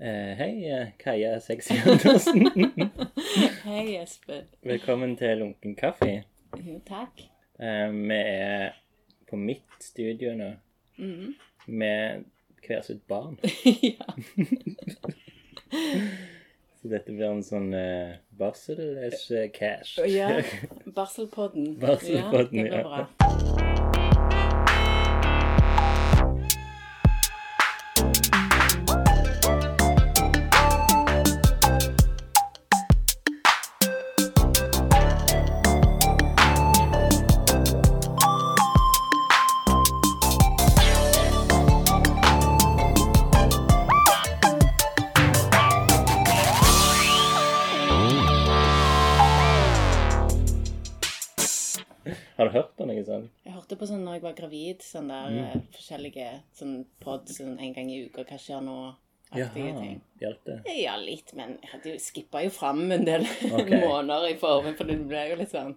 Eh, hei, eh, Kaja Sexy Andersen. Hei, Espen. Velkommen til Lunken kaffe. Jo, takk. Eh, vi er på mitt studio nå Mhm. med hver sitt barn. ja. Så dette blir en sånn eh, barsel-cash. ja. Barselpodden. Barselpodden, ja. Det blir ja. bra. Hørte på sånn når jeg var gravid, sånn der Mm. eh, forskjellige sånn pod sånn en gang i uka. Hva skjer nå? Aktige ting. hjalp det? Ja, litt, men jeg hadde jo skippa jo fram en del okay. måneder i formen, for det ble jo litt sånn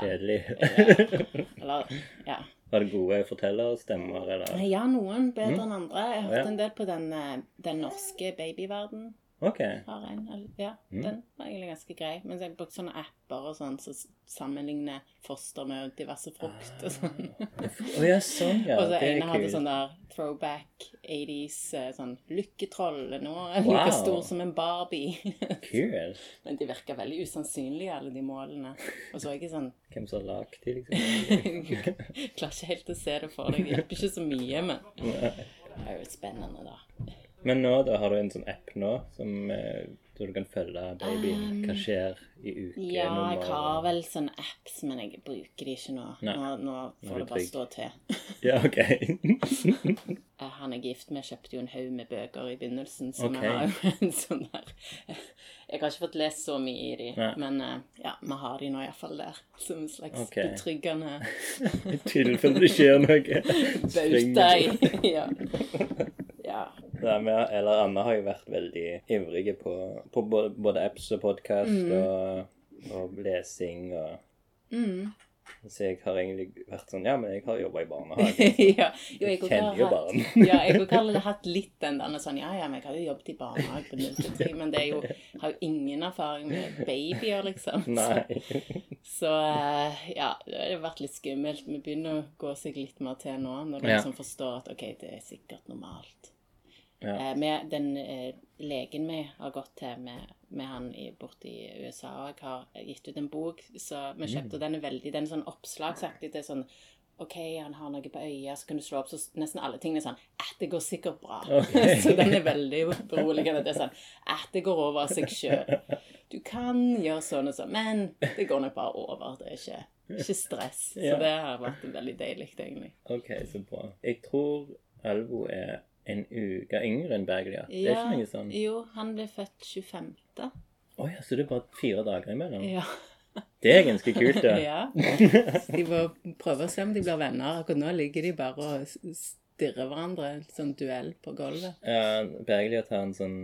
Kjedelig. ja. Eller, ja. Var det gode fortellerstemmer, eller? Ja, noen bedre enn andre. Jeg Ja. hørte en del på den, eh, den norske babyverden. OK. Har en, ja, Mm. den var egentlig ganske grei. Men jeg brukte sånne apper og sånn som så sammenligner foster med diverse frukt og sånn. Å ja, sånn, ja. og så Det ene hadde sånn der throwback 80s eh, sånn Lykketroll er nå er Wow. like stor som en Barbie. cool. Men de virker veldig usannsynlige, alle de målene. Og så er jeg ikke sånn Hvem som har lagd de, liksom? Klarer ikke helt å se det for deg. Det hjelper ikke så mye, men det er jo spennende, da. Men nå da har du en sånn app nå som eh, så du kan følge babyen. Hva skjer i uke Um, Ja, jeg har vel sånne apps, men jeg bruker de ikke nå. Nei. Nå, nå får det bare trygg. stå til. Ja, OK. Eh, Han er gift med, kjøpte jo en haug med bøker i begynnelsen, så okay. vi har jo en sånn der Jeg har ikke fått lest så mye i de, Nei. men eh, ja, vi har de nå iallfall der. Som en slags okay. betryggende I tilfelle det skjer noe. bauta i ja. ja. Men, eller Anna har jo vært veldig ivrige på, på både, apps og podkast Mm. og, og lesing og Mm. Så jeg har egentlig vært sånn Ja, men jeg har jobba i barnehage. ja. Jo, jeg jeg Kjenner jo barn. ja, jeg har hatt litt den der sånn Ja, ja, men jeg har jo jobbet i barnehage på 0 til 3, men det er jo har jo ingen erfaring med babyer, liksom. Nei. Så eh, ja, det har vært litt skummelt. Vi begynner å gå seg litt mer til nå, når du Ja. liksom forstår at OK, det er sikkert normalt. Ja. Eh, med den eh, legen vi har gått til med, med han borte i USA, og jeg har gitt ut en bok så vi kjøpte, mm. den er veldig Den er sånn oppslagsaktig. Det er sånn OK, han har noe på øya, så kan du slå opp, så nesten alle tingene er sånn At det går sikkert bra. Okay. så den er veldig beroligende. Det er sånn At det går over av seg sjøl. Du kan gjøre sånn og sånn, men det går nok bare over. Det er ikke, ikke stress. Ja. Så det har vært veldig deilig, egentlig. OK, så bra. Jeg tror Alvo er en uke yngre enn Berglia. Det er ikke noe sånn Jo, han ble født 25. ja, så det er bare fire dager imellom? Ja. Det er ganske kult, da. ja. Så de må prøve å se om de blir venner. Akkurat nå ligger de bare og stirrer hverandre. En sånn duell på gulvet. Ja, Berglia tar en sånn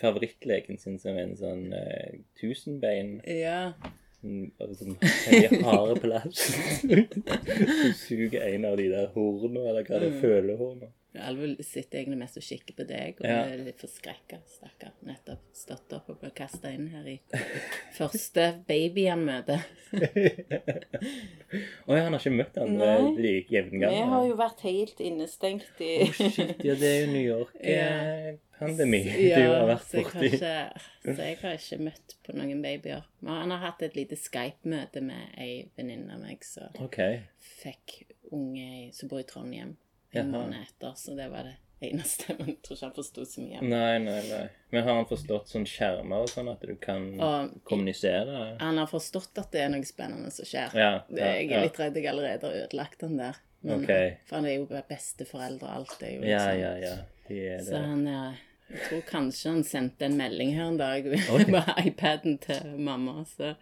Favorittleken sin som en sånn uh, tusenbein. Ja. Bare sånn høye, harde plass. Du suger en av de der hornene, eller hva det er, følehornene. Alvo sitter egentlig mest og kikker på deg og Ja. er litt forskrekka. Stakkar. Nettopp stått opp og ble kasta inn her i første baby han møter. Å ja, han har ikke møtt andre Nei. gang. Vi har jo vært helt innestengt i oh, shit, ja, det er jo New York-pandemi du Ja, har vært så jeg har borti. Så, så jeg har ikke møtt på noen babyer. Men han har hatt et lite Skype-møte med ei venninne av meg som okay. fikk unge som bor i Trondheim en måned etter, så det var det eneste. Men jeg tror ikke han forsto så mye. Nei, nei, nei. Men har han forstått sånn skjermer og sånn at du kan Og kommunisere? han har forstått at det er noe spennende som skjer. Ja. Det, ja, jeg er litt redd jeg allerede har ødelagt den der. Men, okay. For han er jo besteforeldre og alt. Det er jo Ja, liksom- ja, ja. De er Så han er Jeg tror kanskje han sendte en melding her en dag okay. på iPaden til mamma, så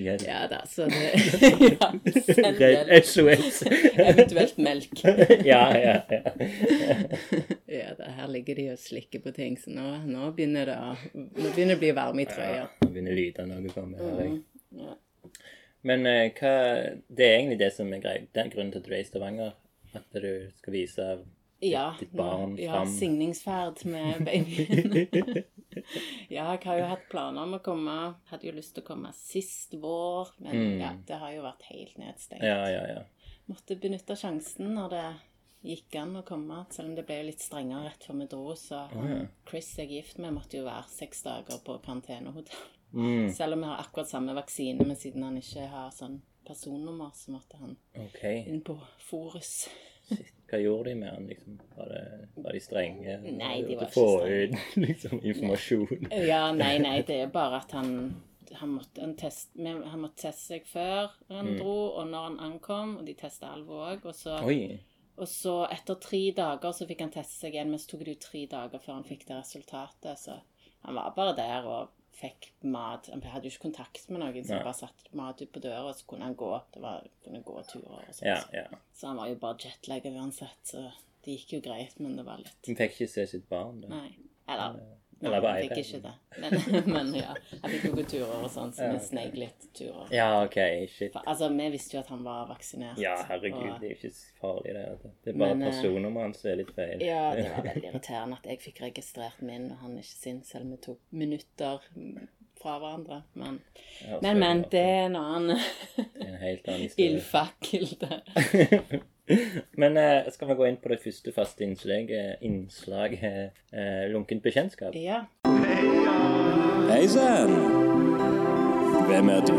Hjelp. Ja da, så det Ja, send hjelp. SOS. Eventuelt melk. ja, ja, ja. Ja, da, her ligger de og slikker på ting, så nå, nå begynner det å Nå begynner det å bli varme i trøya. Nå begynner lydene å komme. jeg. Ja. Men uh, hva Det er egentlig det som er greit. Den grunnen til at du er i Stavanger. At du skal vise Ja, ditt barn ja, fram. signingsferd med babyen. ja, jeg har jo hatt planer om å komme. Hadde jo lyst til å komme sist vår, men Mm. ja, det har jo vært helt nedstengt. Ja, ja, ja. Måtte benytte sjansen når det gikk an å komme, selv om det ble litt strengere rett før vi dro. Så oh, ja. Chris jeg er gift med, måtte jo være seks dager på karantenehotell. Mm, Selv om vi har akkurat samme vaksine, men siden han ikke har sånn personnummer, så måtte han okay. inn på Forus. Shit. Hva gjorde de med han, liksom? Var, det, var de strenge? Nei, de var få ikke ut liksom, informasjon? Ja, nei, nei, det er bare at han han måtte, en test, han måtte teste seg før han Mm. dro, og når han ankom. Og de testa Alvo òg. Og, og så etter tre dager så fikk han teste seg igjen, men så tok det jo tre dager før han fikk det resultatet. Så han var bare der og fikk mat. Han hadde jo ikke kontakt med noen, så Nei. han bare satt mat ut på døra, og så kunne han gå. Det var, kunne gå turer og sånn. Ja, ja. Så han var jo bare jetlagga uansett, så det gikk jo greit, men det var litt Hun fikk ikke se sitt barn, da. Nei. Eller Eller Nei, iPad. Jeg fikk ikke det. Men, men ja, Jeg fikk noen turer og sånn, så vi sneik litt turer. Ja, OK. Shit. For, altså, vi visste jo at han var vaksinert. Ja, herregud, og- det er jo ikke så farlig, det. vet. Det er bare Men, eh, personnummeret hans som er litt feil. Ja, det var veldig irriterende at jeg fikk registrert min, og han ikke sin, selv om det tok minutter fra hverandre. Men, Ja, men, men det er en annen en helt annen ildfakkel der. Men eh, skal vi gå inn på det første faste innslaget, innslaget eh, lunkent bekjentskap? Ja. Hei sann! Hvem er du?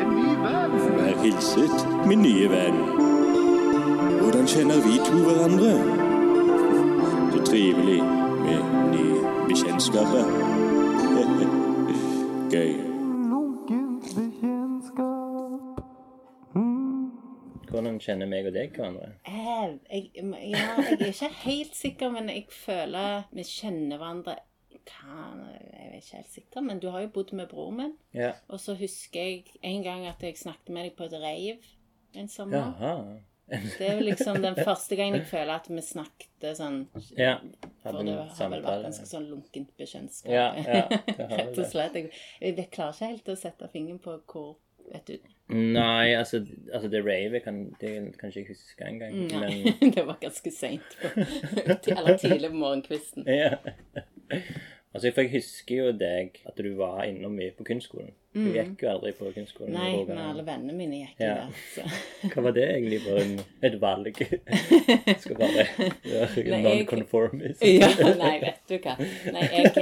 En ny venn. Vær hilset, min nye venn. Hvordan kjenner vi to hverandre? Så trivelig med nye bekjentskaper. Gøy. Hvordan kjenner meg og deg hverandre? Eh, jeg, ja, jeg er ikke helt sikker, men jeg føler vi kjenner hverandre kan, Jeg er ikke helt sikker, men du har jo bodd med broren min. Ja. Og så husker jeg en gang at jeg snakket med deg på et rave en sommer. Jaha. Det er jo liksom den første gangen jeg føler at vi snakket sånn Ja. For det har vel vært ganske sånn lunkent bekjentskap. Ja, ja, Rett og slett. Jeg, jeg klarer ikke helt å sette fingeren på hvor Vet du Nei, altså, altså det ravet kan, det kan ikke jeg huske engang. Men det var ganske seint. Eller tidlig på morgenkvisten. ja. Altså, for jeg husker jo deg at du var innom mye på kunstskolen. Du gikk jo aldri på kunstskolen. Mm. Nei, men alle vennene mine gikk Ja. jo der. Så. Hva var det egentlig for en, et valg? Skal bare være non-conformist. Ja, nei, vet du hva. Nei, jeg,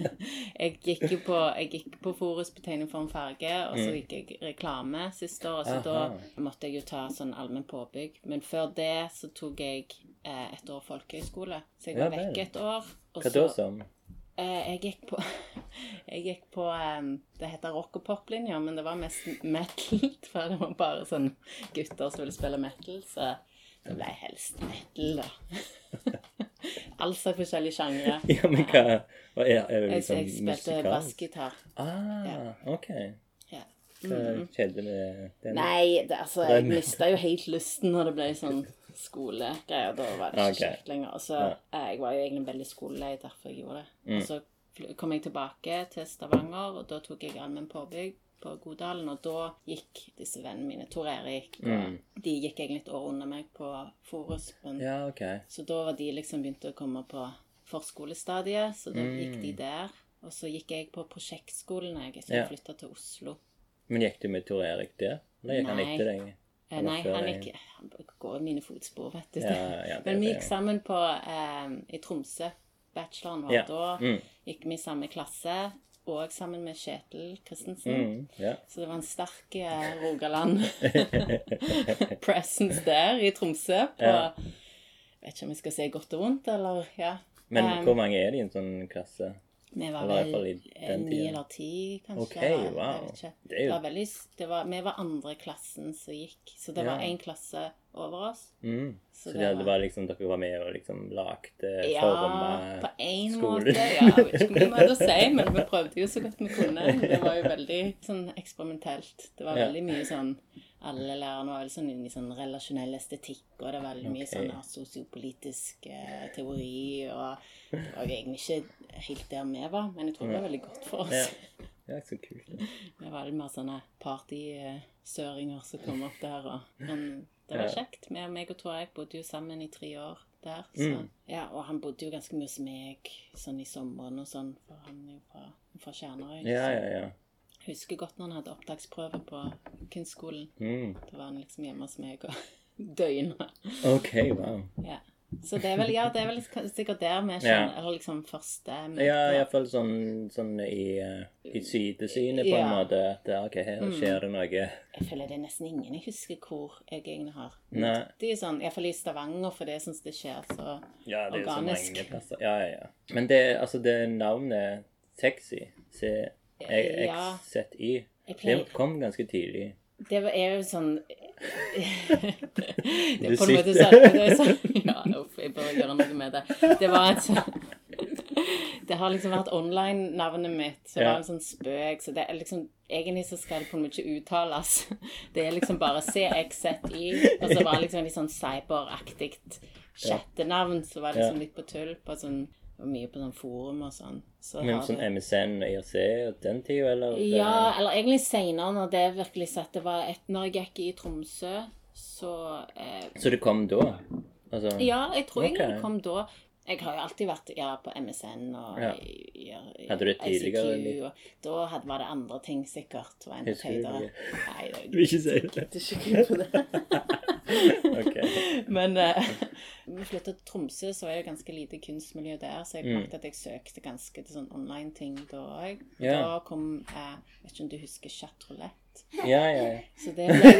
jeg gikk jo på, jeg gikk på Forus på tegning for en farge, og så gikk jeg reklame siste år, så Mm. Aha. da måtte jeg jo ta sånn allmenn påbygg. Men før det så tok jeg eh, et år folkehøyskole, så jeg var ja, vekk et år. Hva så- da som? Eh, jeg gikk på Jeg gikk på Det heter rock- og pop-linja, men det var mest metal. For det var bare sånn gutter som ville spille metal, så det ble helst metal, da. altså forskjellige sjangre. Ja, men hva, hva er, er det Jeg, liksom jeg spilte musikalsk? bassgitar. Ah, ok. Ja. Hva skjedde med det? Nei, det, altså, jeg mista jo helt lysten når det ble sånn skolegreier. Da var det ikke okay. kjekt lenger. Så, jeg var jo egentlig veldig skolelei derfor jeg gjorde det. Mm. Og så kom jeg tilbake til Stavanger, og da tok jeg allmenn påbygg på Godalen, og da gikk disse vennene mine, Tor Erik, Mm. de gikk egentlig et år under meg på Forus. Ja, okay. Så da var de liksom begynt å komme på forskolestadiet, så da gikk Mm. de der. Og så gikk jeg på prosjektskolen jeg, så Ja. flytta til Oslo. Men gikk du med Tor Erik der? Eller gikk han Nei. etter deg? Eh, Nei, han gikk Han går i mine fotspor, vet du. Ja, ja, det Men vi gikk sammen på eh, i Tromsø. Bacheloren var Ja. da. Mm. Gikk vi i samme klasse. Og sammen med Kjetil Christensen. Mm. Så det var en sterk eh, Rogaland presence der i Tromsø. På Ja. Vet ikke om jeg skal si godt og vondt, eller ja. Men Um, hvor mange er det i en sånn klasse? Vi var fall vel ni eller ti, kanskje. Ok, eller, jeg wow. Det var veldig, det var, vi var andre klassen som gikk, så det var Ja. én klasse over oss. Mm. Så Så det det, var- liksom, dere var med og liksom lagde, Ja, forma på én måte. Ja, jeg vet ikke hva måte å si, men vi prøvde jo så godt vi kunne. Det var jo veldig sånn eksperimentelt. Det var Ja. veldig mye sånn Alle lærerne var veldig sånn inne i sånn relasjonell estetikk, og det var veldig mye sånn ja, sosiopolitisk eh, teori, og det var jo egentlig ikke helt der vi var, men jeg tror det var veldig godt for oss. Ja. ja, så kult. Det var litt mer sånne partysøringer som kom opp der. Og, men det var kjekt. Med meg og Tor Eik bodde jo sammen i tre år der. Så, Mm. ja, og han bodde jo ganske mye hos meg sånn i sommeren og sånn, for han er jo fra, fra Kjernøy. Ja, ja, ja. Jeg husker godt når han hadde opptaksprøve på kunstskolen. Mm. Da var han liksom hjemme hos meg og døgna. OK, wow. Ja. Så det er vel, ja, det er vel sikkert der vi Ja. Eller liksom første møte. Ja, iallfall sånn, sånn i, eh, i sidesynet, på en. Mm. måte. At er OK, her skjer det noe. Jeg føler det er nesten ingen jeg husker hvor jeg egentlig har Nei. Det er sånn, Iallfall i Stavanger, for det syns det skjer så Ja, det er jo så Organisk. mange plasser. Ja, ja, ja. Men det, altså, det navnet Sexy, Ja. C-X-Z-Y, ja. det kom ganske tidlig. Det er jo sånn Det er på en måte sitter- sånn, det er sånn Ja, uff, jeg bør gjøre noe med det. Det var et sånn Det har liksom vært online-navnet mitt, så det var en sånn spøk. Så det er liksom Egentlig så skal det på en måte ikke uttales. Det er liksom bare CXZY, og så var det liksom litt sånn cyberaktig chattenavn, så var det liksom litt på tull på sånn og mye på sånn forum og sånn. Så Men som det- MSN og IRC og den tida, eller? ja, eller egentlig senere, når det virkelig satt Det var et, når jeg gikk i Tromsø, så eh, Så det kom da? Altså, Ja, jeg tror egentlig det kom da. Jeg har jo alltid vært ja, på MSN og Ja. i- i- Hadde du det tidligere, ICQ, og Da hadde, var det andre ting sikkert. Var du høydere. det? Nei, det Du vil ikke si det? det er ikke på det. Men eh, vi flytta til Tromsø, så var det jo ganske lite kunstmiljø der, så jeg Mm. merket at jeg søkte ganske til sånn online-ting da òg. Ja. Da kom jeg Vet ikke om du husker chatroulette? Ja, ja. ja. Så det ble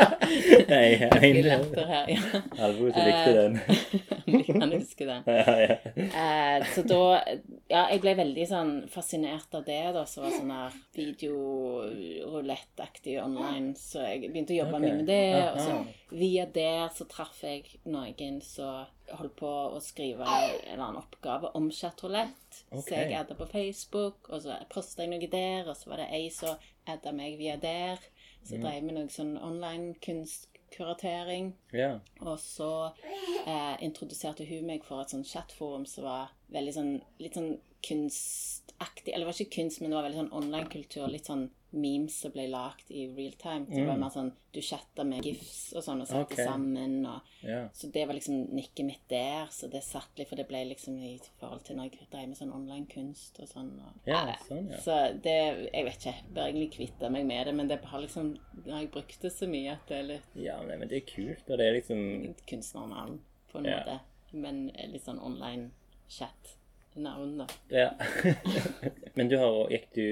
Nei, jeg er latter her, ja. Alvor likte den. Han husker den. ja, ja. Eh, så da Ja, jeg ble veldig sånn fascinert av det, da, som var sånn her videorulettaktig online. Så jeg begynte å jobbe okay. mye med det. Og så via der så traff jeg noen som holdt på å skrive en eller annen oppgave om chatroulette. Okay. Så jeg adda på Facebook, og så posta jeg noe der, og så var det ei som adda meg via der. Så Mm. drev vi noe sånn online kunstkuratering. Ja. Og så eh, introduserte hun meg for et sånn chatforum som var veldig sånn litt sånn kunstaktig Eller det var ikke kunst, men det var veldig sånn online-kultur. Litt sånn memes som ble lagd i real time. Så det var mer sånn du chatta med gifs og sånn, og satte okay. sammen. Og, yeah. så det var liksom nikket mitt der. Så det satt litt, for det ble liksom i forhold til når jeg drev med sånn online kunst og sånn. Og, Ja, Nei, sånn, ja. Så det Jeg vet ikke. Jeg bør egentlig kvitte meg med det, men det har liksom Nå har jeg brukt det så mye at det er litt Ja, men det er kult. Og det er liksom kunstnernavn, på en Ja. måte. Men litt sånn online chat-navn, da. Ja. men du har Gikk du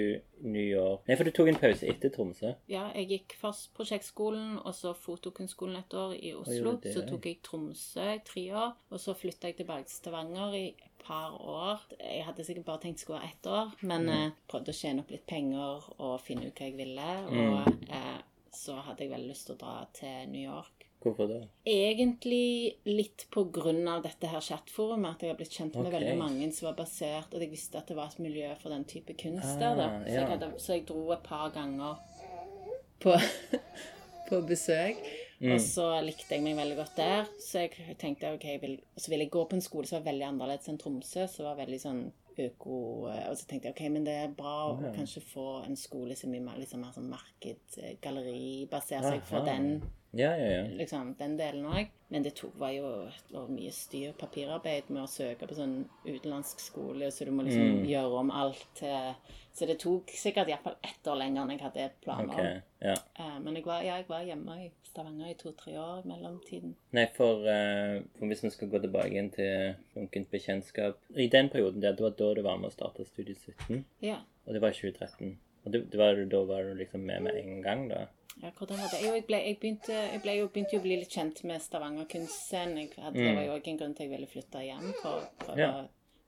New York Nei, for du tok en pause etter Tromsø. Ja, jeg gikk først prosjektskolen, og så fotokunstskolen et år i Oslo. det, så tok jeg Tromsø i tre år, og så flytta jeg tilbake til Stavanger i et par år. Jeg hadde sikkert bare tenkt skulle være ett år, men eh, prøvde å tjene opp litt penger og finne ut hva jeg ville. Og eh, så hadde jeg veldig lyst til å dra til New York. Hvorfor det? Egentlig litt på grunn av dette her chatforumet, at jeg har blitt kjent med okay. veldig mange som var basert, og jeg visste at det var et miljø for den type kunst der. Ah, Så, ja. jeg så jeg dro et par ganger på, på besøk. Mm. Og så likte jeg meg veldig godt der, så jeg tenkte ok, jeg vil, så ville jeg gå på en skole som var veldig annerledes enn Tromsø, som var veldig sånn øko Og så tenkte jeg ok, men det er bra å kanskje få en skole som er mer, liksom mer sånn marked, eh, galleri, basert, seg på Aha. den Ja, ja, ja. liksom, den delen òg. Men det tok, var jo var mye styr papirarbeid med å søke på sånn utenlandsk skole, så du må liksom Mm. gjøre om alt til Så det tok sikkert iallfall ett år lenger enn jeg hadde planer om. Ok. Ja. Eh, Men jeg var, ja, jeg var hjemme i Stavanger i to-tre år i mellomtiden. Nei, for, uh, for hvis vi skal gå tilbake igjen til lunkent bekjentskap I den perioden der, det var da du var med å starte Studie 17, Ja. og det var i 2013. Og det, det var, da var du liksom med med en gang, da? Ja, hvordan var det? Jo, jeg, ble, jeg, begynte, jeg ble jo, begynte jo å bli litt kjent med Stavanger kunstscene. Jeg hadde, Det var jo også en grunn til jeg ville flytte hjem. For, for, Mm. Ja.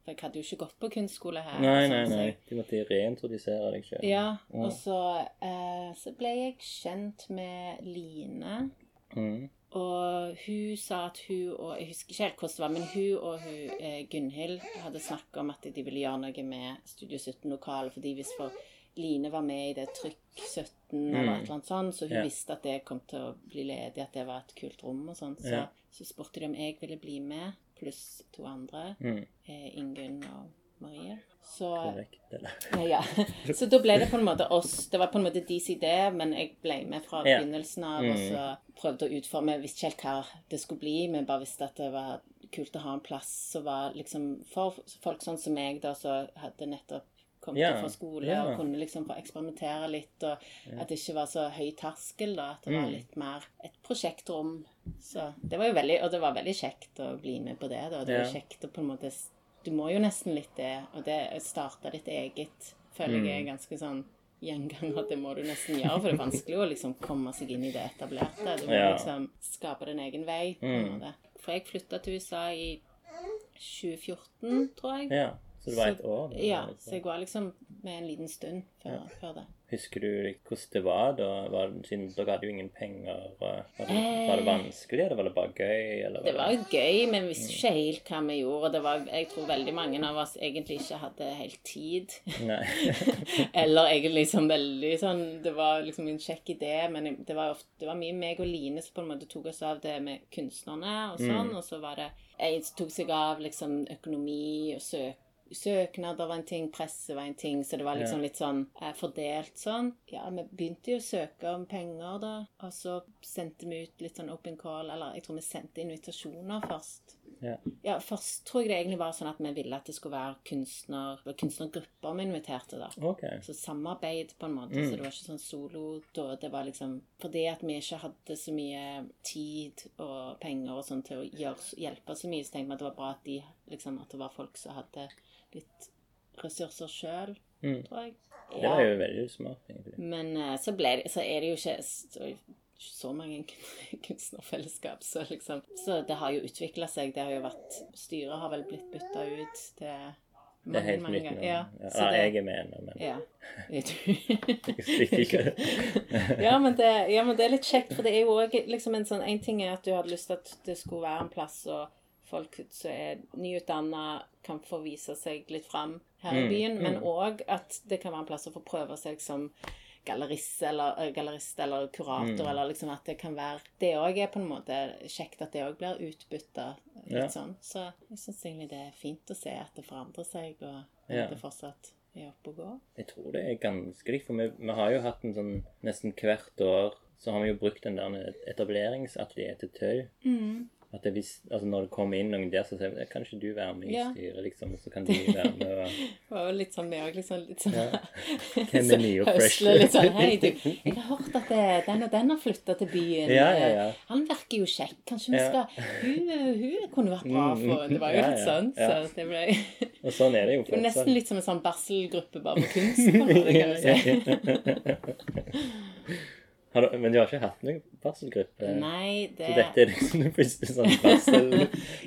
for jeg hadde jo ikke gått på kunstskole her. Nei, sånn, nei, nei. de Du måtte reintrodusere deg sjøl. Ja, og så, eh, så ble jeg kjent med Line. Mm. Og hun sa at hun og Jeg husker ikke helt hvordan det var, men hun og hun, eh, Gunhild hadde snakket om at de ville gjøre noe med Studio 17-lokalet. Fordi hvis for Line var med i det Trykk 17 eller et eller annet sånt, så hun yeah. visste at det kom til å bli ledig, at det var et kult rom og sånn. Så, yeah. så spurte de om jeg ville bli med, pluss to andre. Mm. Eh, Ingunn og Marie. Så Korrekt, eller? ja, ja. Så da ble det på en måte oss. Det var på en måte deres idé, men jeg ble med fra yeah. begynnelsen av og så prøvde å utforme Jeg visste ikke helt hva det skulle bli, men bare visste at det var kult å ha en plass som var liksom For folk sånn som meg, da, som hadde nettopp kommet Ja, fra skole ja. og kunne liksom få eksperimentere litt, og at det ikke var så høy terskel, da. At det Mm. var litt mer et prosjektrom. Så det var jo veldig Og det var veldig kjekt å bli med på det, da. Det var kjekt å på en måte Du må jo nesten litt det, og det starta ditt eget, føler jeg er ganske sånn gjengang at Det må du nesten gjøre, for det er vanskelig å liksom komme seg inn i det etablerte. Du må Ja. liksom skape din egen vei. måte. For jeg flytta til USA i 2014, tror jeg. Ja, så det var et år? Ja, så jeg var liksom med en liten stund før, før det. Husker du hvordan det var da? Var, siden dere hadde jo ingen penger. Var det, Eh. var det vanskelig, eller var det bare gøy? Eller Det var det... gøy, men vi visste ikke helt hva vi gjorde. Det var, jeg tror veldig mange av oss egentlig ikke hadde helt tid. Eller egentlig sånn veldig sånn Det var liksom en kjekk idé, men det var, ofte, det var mye meg og Line som på en måte tok oss av det med kunstnerne og sånn. Og så var det Jeg tok seg av liksom økonomi og søk, søknader var en ting, presse var en ting, så det var liksom litt sånn eh, fordelt sånn. Ja, vi begynte jo å søke om penger, da, og så sendte vi ut litt sånn open call, eller jeg tror vi sendte invitasjoner først. Ja. Ja, først tror jeg det egentlig var sånn at vi ville at det skulle være kunstner, kunstnergrupper vi inviterte, da. Okay. Så samarbeid, på en måte. Så det var ikke sånn solo. Da det var liksom Fordi at vi ikke hadde så mye tid og penger og sånn til å gjøre, hjelpe så mye, så tenkte vi at det var bra at, de, liksom, at det var folk som hadde litt ressurser sjøl, Mm. tror jeg. Det var jo veldig smart, egentlig. Men uh, så, ble det, så er det jo ikke så, så mange kunstnerfellesskap, så liksom Så det har jo utvikla seg. Det har jo vært Styret har vel blitt bytta ut til Det er helt nytt nå. Ja, Ja, ja, det- jeg er med ennå, men ja. Ja, men det, ja, men det er litt kjekt, for det er jo òg liksom en sånn En ting er at du hadde lyst til at det skulle være en plass og folk som er nyutdanna, kan få vise seg litt fram her i byen, men òg at det kan være en plass å få prøve seg som gallerist eller, eh, gallerist eller kurator, eller liksom at det kan være Det òg er på en måte kjekt at det òg blir utbytta litt Ja. sånn. Så jeg syns egentlig det er fint å se at det forandrer seg, og Ja. at det fortsatt er oppe og går. Jeg tror det er ganske likt, for vi, vi har jo hatt en sånn nesten hvert år så har vi jo brukt den der etableringsatelier til tøy. Mm. At det vis, altså Når det kommer inn noen der, så sier vi kan ikke du være med i Ja. styret, liksom, og så kan de være med og Det var jo litt sånn med òg, liksom. Litt sånn Ja. Hvem er nye og fresh? litt sånn Hei, du, jeg har hørt at det, den og den har flytta til byen. Ja, ja, ja. Han virker jo kjekk. Kanskje vi skal Hun, hun kunne vært bra Mm, for Det var jo litt sånn. Så det ble Og sånn er det jo fortsatt. nesten litt som en sånn barselgruppe bare på kunst. på en måte, kan du si. Har du, men du har ikke hatt noen barselgruppe? Nei, det Så dette er liksom den første sånn barsel...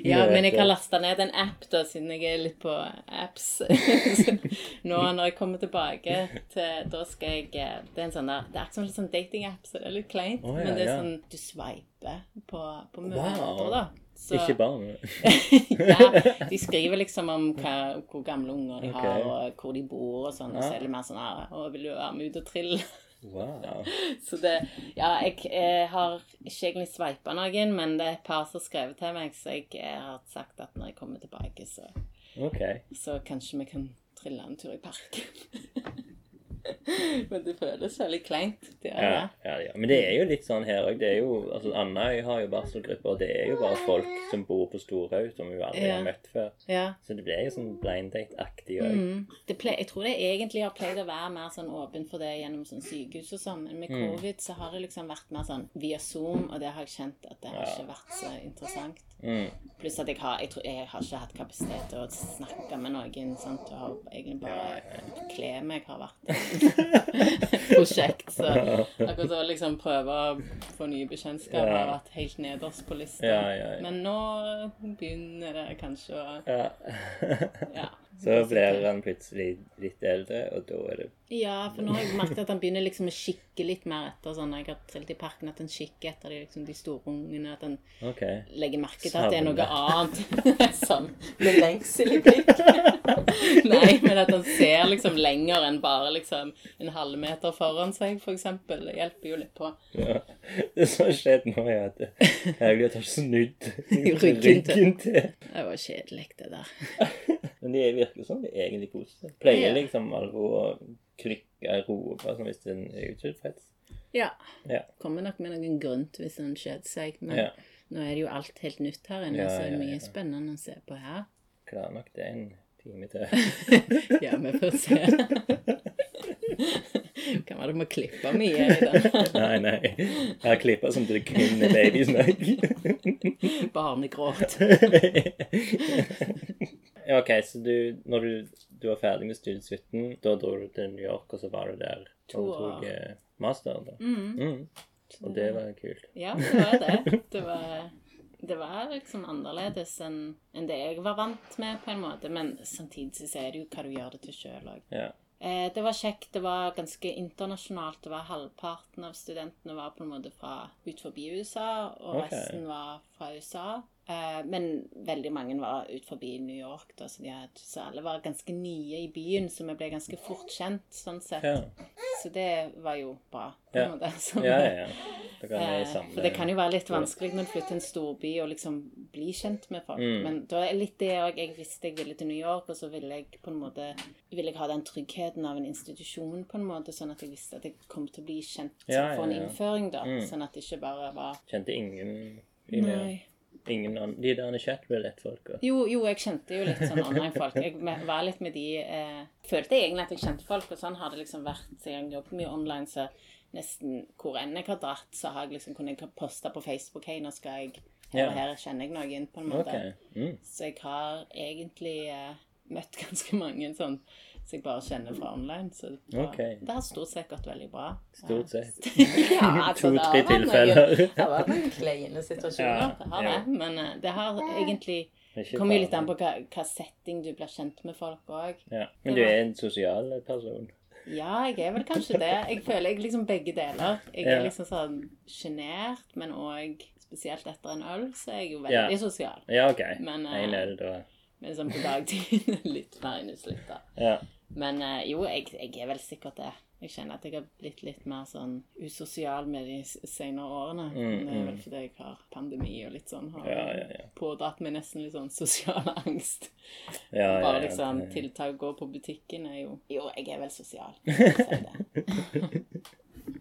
Ja, men jeg har lasta ned en app, da, siden jeg er litt på apps. Nå når jeg kommer tilbake til Da skal jeg eh, Det er en sånn der Det er ikke sånn sånn datingapp, så det er litt kleint. Oh, ja, men det er sånn Du sveiper på, på Wow. da. Så, Ikke barn. ja, de skriver liksom om hva, hvor gamle unger de har, okay. og hvor de bor og sånn. Og så er det mer sånn her 'Å, vil du være med ut og trille?' Wow. Så det Ja, jeg, jeg har ikke egentlig sveipa noen, men det er et par som har skrevet til meg, så jeg jeg har sagt at når jeg kommer tilbake, så, okay. så kanskje vi kan trille en tur i parken. men det føles veldig kleint. Det er Ja, det. ja, ja. Men det er jo litt sånn her òg. Altså Andøy har jo barselgrupper, og det er jo bare folk som bor på Storhaug, som vi aldri har møtt før. Så det blir jo sånn blind date-aktig òg. Mm. Jeg tror det egentlig har pleid å være mer sånn åpen for det gjennom sånn sykehus og sånn, men med Mm. covid så har det liksom vært mer sånn via Zoom, og det har jeg kjent at det har ikke vært så interessant. Mm. Pluss at jeg har, jeg, tror, jeg har ikke hatt kapasitet til å snakke med noen. Sant? Og har egentlig bare kle meg har vært et prosjekt. Så akkurat å liksom prøve å få nye bekjentskap har vært helt nederst på lista. Men nå begynner det kanskje å Ja. Så blir han plutselig litt eldre, og da er det Ja, for nå har jeg merket at han begynner liksom å kikke litt mer etter sånn Jeg har trillet i parken at han kikker etter de, liksom, de store ungene. At han okay. legger merke til at det er noe annet. sånn med lengsel i blikket. Nei, men at han ser liksom lenger enn bare liksom en halvmeter foran seg, for eksempel. Det hjelper jo litt på. Ja. Det som har skjedd nå, er at Hauglie har snudd Ryggen til. Det var kjedelig, det der. Men det virker som det egentlig koser seg. Pleier Ja. liksom Alvo å krykke rope sånn hvis den er utilfreds. Ja. Ja. Kommer nok med noen grunt hvis en kjeder seg. Men Ja. Nå er det jo alt helt nytt her inne, Ja, så det er mye ja. spennende å se på her. Klarer nok det en time til. Ja, vi får se. Kan være du må klippe mye i den. Nei, nei. Jeg har klippa som til kun babysnakk. Barnegråt. OK, så du, når du, du var ferdig med studiet 17, da dro du til New York, og så var du der To og tok eh, master? da? Mm. Og det var kult. Ja, det var det. Det var, det var liksom annerledes enn en det jeg var vant med, på en måte. Men samtidig så er det jo hva du gjør det til sjøl òg. Ja. Eh, det var kjekt. Det var ganske internasjonalt. Det var Halvparten av studentene var på en måte fra ut forbi USA, og okay. resten var fra USA. Eh, men veldig mange var ut forbi New York, da, så, de hadde, så alle var ganske nye i byen, så vi ble ganske fort kjent, sånn sett. Ja, Så det var jo bra. Ja. måte. Så- ja. ja. det kan Eh, For det kan jo være litt vanskelig når du flytter til en storby og liksom bli kjent med folk. Mm. Men da er litt det òg Jeg visste jeg ville til New York, og så ville jeg på en måte Ville jeg ha den tryggheten av en institusjon, på en måte, sånn at jeg visste at jeg kom til å bli kjent få en innføring, da. Mm. Sånn at det ikke bare var Kjente ingen i Nei. Ingen annen. De der chatbillett-folka? Jo, jo, jeg kjente jo litt sånn online-folk. Jeg var litt med de eh, Følte egentlig at jeg kjente folk, og sånn har det liksom vært siden jeg jobbet mye online, så nesten hvor enn jeg har dratt, så har jeg liksom kunnet jeg poste på Facebook Hei, nå skal jeg Her og her kjenner jeg noen, på en måte. Okay. Mm. Så jeg har egentlig eh, møtt ganske mange sånn som jeg bare kjenner fra online. Så det, var, okay. det har stort sett gått veldig bra. Stort sett. ja, altså, To-tre noen- tilfeller. Det har vært noen kleine situasjoner, Ja, det har ja. det. Men eh, det har egentlig det kommer jo litt an på hva, hva setting du blir kjent med folk òg. Ja. Men du er en sosial person? Ja, jeg er vel kanskje det. Jeg føler jeg liksom begge deler. Jeg Ja. er liksom sånn sjenert, men òg spesielt etter en øl, så er jeg jo Ja. veldig sosial. Ja, OK. Men, uh, En øl, da. Men sånn på dagtid litt mer inneslitt, da. Ja. Men eh, jo, jeg, jeg er vel sikkert det. Jeg kjenner at jeg har blitt litt mer sånn usosial med de senere årene. Mm, det er vel mm. fordi jeg har pandemi og litt sånn. Har Ja, ja, ja. pådratt meg nesten litt sånn sosial angst. Bare liksom tiltak å gå på butikken er jo Jo, jeg er vel sosial.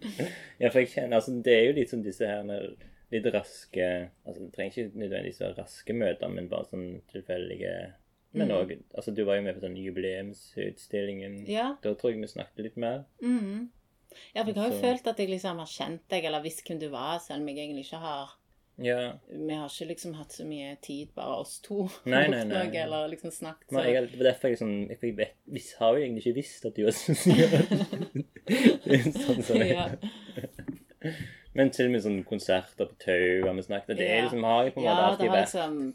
Ja, for jeg kjenner altså, Det er jo litt sånn disse her litt raske altså Det trenger ikke nødvendigvis være raske møter, men bare sånn tilfeldige Men Mm. altså, Du var jo med på den jubileumsutstillingen. Ja. Da tror jeg vi snakket litt mer. Mm. Ja, for jeg har jo Så- følt at jeg liksom har kjent deg, eller visst hvem du var, selv om jeg egentlig ikke har Ja. Vi har ikke liksom hatt så mye tid, bare oss to. Nei, nei, nei, nei. noe, Eller liksom snakket så Nei, jeg, det var derfor jeg liksom jeg, jeg vet, vis, har jo egentlig ikke visst at du var sosial. sånn, sånn. ja. Men til og med sånn konserter på Tau har vi snakket og Det Ja. liksom, har jeg på en måte ja, det alltid vært. liksom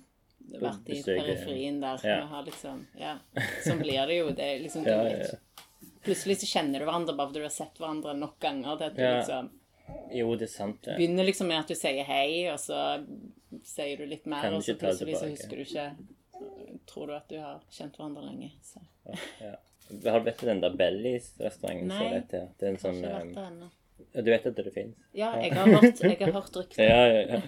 vært i periferien der. Ja. Har liksom Ja. Sånn blir det jo. Det liksom Ja, du ja. Plutselig så kjenner du hverandre bare fordi du har sett hverandre nok ganger til at du Ja. liksom Jo, det er sant, det. begynner liksom med at du sier hei, og så sier du litt mer, og så det plutselig så husker du ikke Tror du at du har kjent hverandre lenge. Så. Ja. Har du vært i den der Bellies-restauranten? Nei. det? Det er en sånn ikke um, vært der ennå. Du vet at det fins? Ja, jeg har hørt, jeg har hørt rykter. Ja, ja, ja.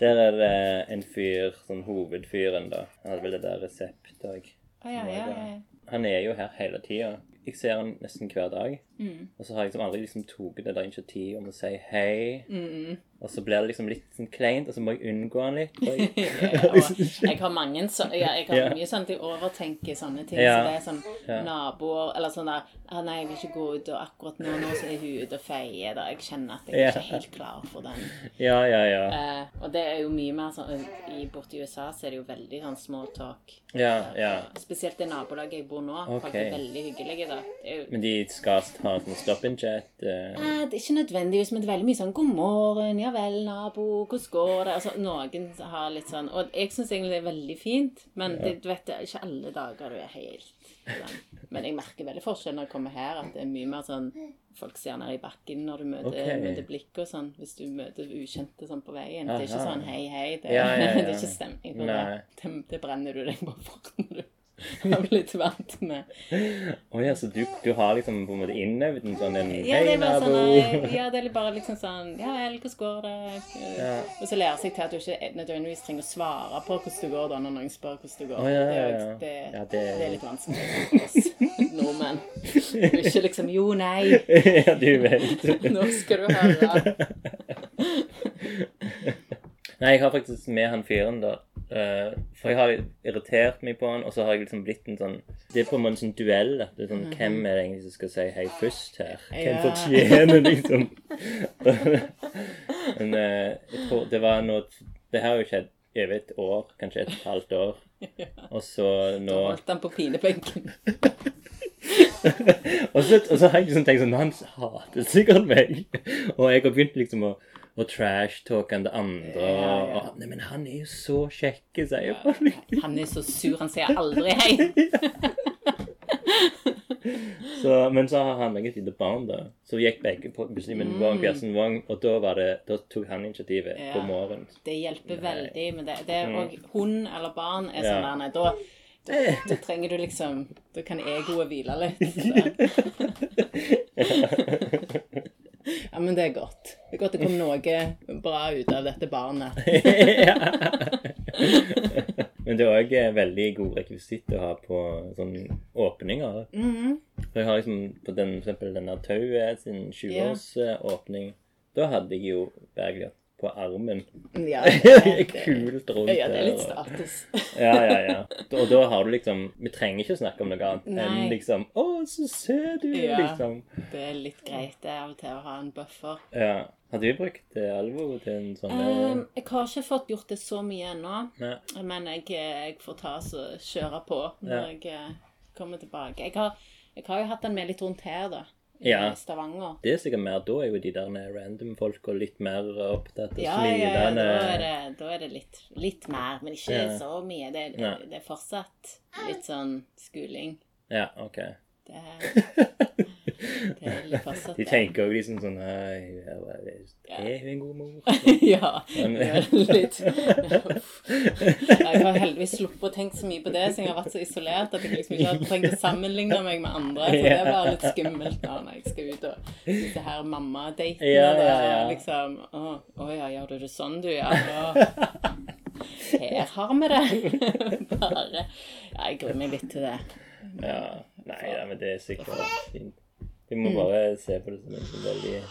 Der er det en fyr, sånn hovedfyren, da. Han hadde vel det der resept òg. Ah, ja, ja, ja. ja. Han er jo her hele tida. Jeg ser han nesten hver dag. Mm. Og så har jeg liksom aldri liksom tatt det der initiativet om å si hei. Mm. Og så blir det liksom litt sånn kleint, og så må jeg unngå han litt. jeg- Ja, jeg har mange så, ja, jeg har yeah. mye sånn at jeg overtenker sånne ting. Ja. Så det er sånn Ja. naboer Eller sånn der ah, 'Nei, jeg vil ikke gå ut, og akkurat nå, nå så er hun ute og feier.' Da jeg kjenner at jeg er ikke helt klar for den. Ja, ja, ja. Uh, og det er jo mye mer sånn i Borti USA så er det jo veldig sånn small talk. Ja, ja. Spesielt det nabolaget jeg bor nå. Okay. Folk er veldig hyggelige, da. Jo Men de skal ha stop in chat. eh, Eh, Det er ikke nødvendigvis, men det er veldig mye sånn 'God morgen, ja vel, nabo, hvordan går det?' Altså, Noen har litt sånn Og jeg syns egentlig det er veldig fint, men det, du vet, det er ikke alle dager du er helt sånn. Men jeg merker veldig forskjell når jeg kommer her, at det er mye mer sånn Folk ser ned i bakken når du møter, okay. møter blikk og sånn, hvis du møter ukjente sånn på veien. Det er ikke sånn 'hei, hei'. Det, Ja, ja, ja. det er ikke stemning på det. Det brenner du deg på fort når du har blitt vant med. Oh, ja, så du, du har liksom på en måte innøvd en sånn en Ja, det er bare sånn, eh, ja, det er bare liksom sånn Ja vel, hvordan går det? Ja. Og så lærer seg til at du ikke nødvendigvis trenger å svare på hvordan det går da, når noen spør hvordan det går. Oh, ja, ja, det, Ja, det- det er litt vanskelig for oss nordmenn. Du er ikke liksom Jo, nei, ja, du vet. nå skal du høre. Nei, jeg har faktisk med han fyren, da. Eh, for jeg har irritert meg på han, og så har jeg liksom blitt en sånn Det er på en måte en sånn duell. Det er sånn, Hvem er det egentlig som skal si hei først her? Hvem Ja. fortjener liksom Men uh, jeg tror det var noe Det her har jo skjedd over et år, kanskje et halvt år. Og så nå Da holdt han på pinebenken. og, så, og så har jeg liksom tenkt sånn Han hater sikkert meg. Og jeg har begynt liksom å, å trash-talkende det andre. Ja, ja. Og, nei, men han er jo så kjekk, sier folk. Han er så sur, han sier aldri hei. Så, men så har han et lite barn, da. Så gikk begge på muslimen Vang Bjersen Vang, og da, var det, da tok han initiativet Mm. Ja. på morgenen. Det hjelper veldig med det. det er, og hund eller barn er Ja. sånn der, nei, da, da, da trenger du liksom Da kan egoet hvile litt. Ja, men det er godt. Det er godt det kom noe bra ut av dette barnet. Men det er òg veldig god rekvisitt å ha på sånne åpninger. Mhm. For jeg har liksom på den, for eksempel denne Tauet sin 20-årsåpning. Da hadde jeg jo Bergljot på armen. Ja, det, er, Kult rundt ja, det er litt der, status. Ja, ja, ja. Og da har du liksom Vi trenger ikke å snakke om noe annet Nei. enn liksom Å, så søt du Ja. liksom. Det er litt greit det av og til å ha en buffer. Ja. Har du brukt eh, Alvo til en sånn Um, jeg har ikke fått gjort det så mye ennå, men jeg, jeg får ta så kjøre på når Ja. jeg eh, kommer tilbake. Jeg har, jeg har jo hatt den med litt rundt her, da. I Ja. Stavanger. Det er sikkert mer da er jo de der random folka litt mer opptatt av Ja, ja, ja, da er det, da er det litt, litt mer, men ikke Ja. så mye. Det, det, det er fortsatt litt sånn skuling. Ja, OK. Det De tenker jo liksom sånn er hun en god mor? ja, litt Jeg har heldigvis sluppet å tenke så mye på det, så jeg har vært så isolert at jeg liksom ikke har trengt å sammenligne meg med andre. Så det blir litt skummelt da når jeg skal ut og disse her mammadatene. Ja, ja, ja. Liksom Å å ja, gjør du det sånn, du? Ja. Her har vi det. Bare Ja, jeg gruer meg litt til det. Ja. Nei ja, men det er sikkert fint. Mm. må bare se på det som en sånn veldig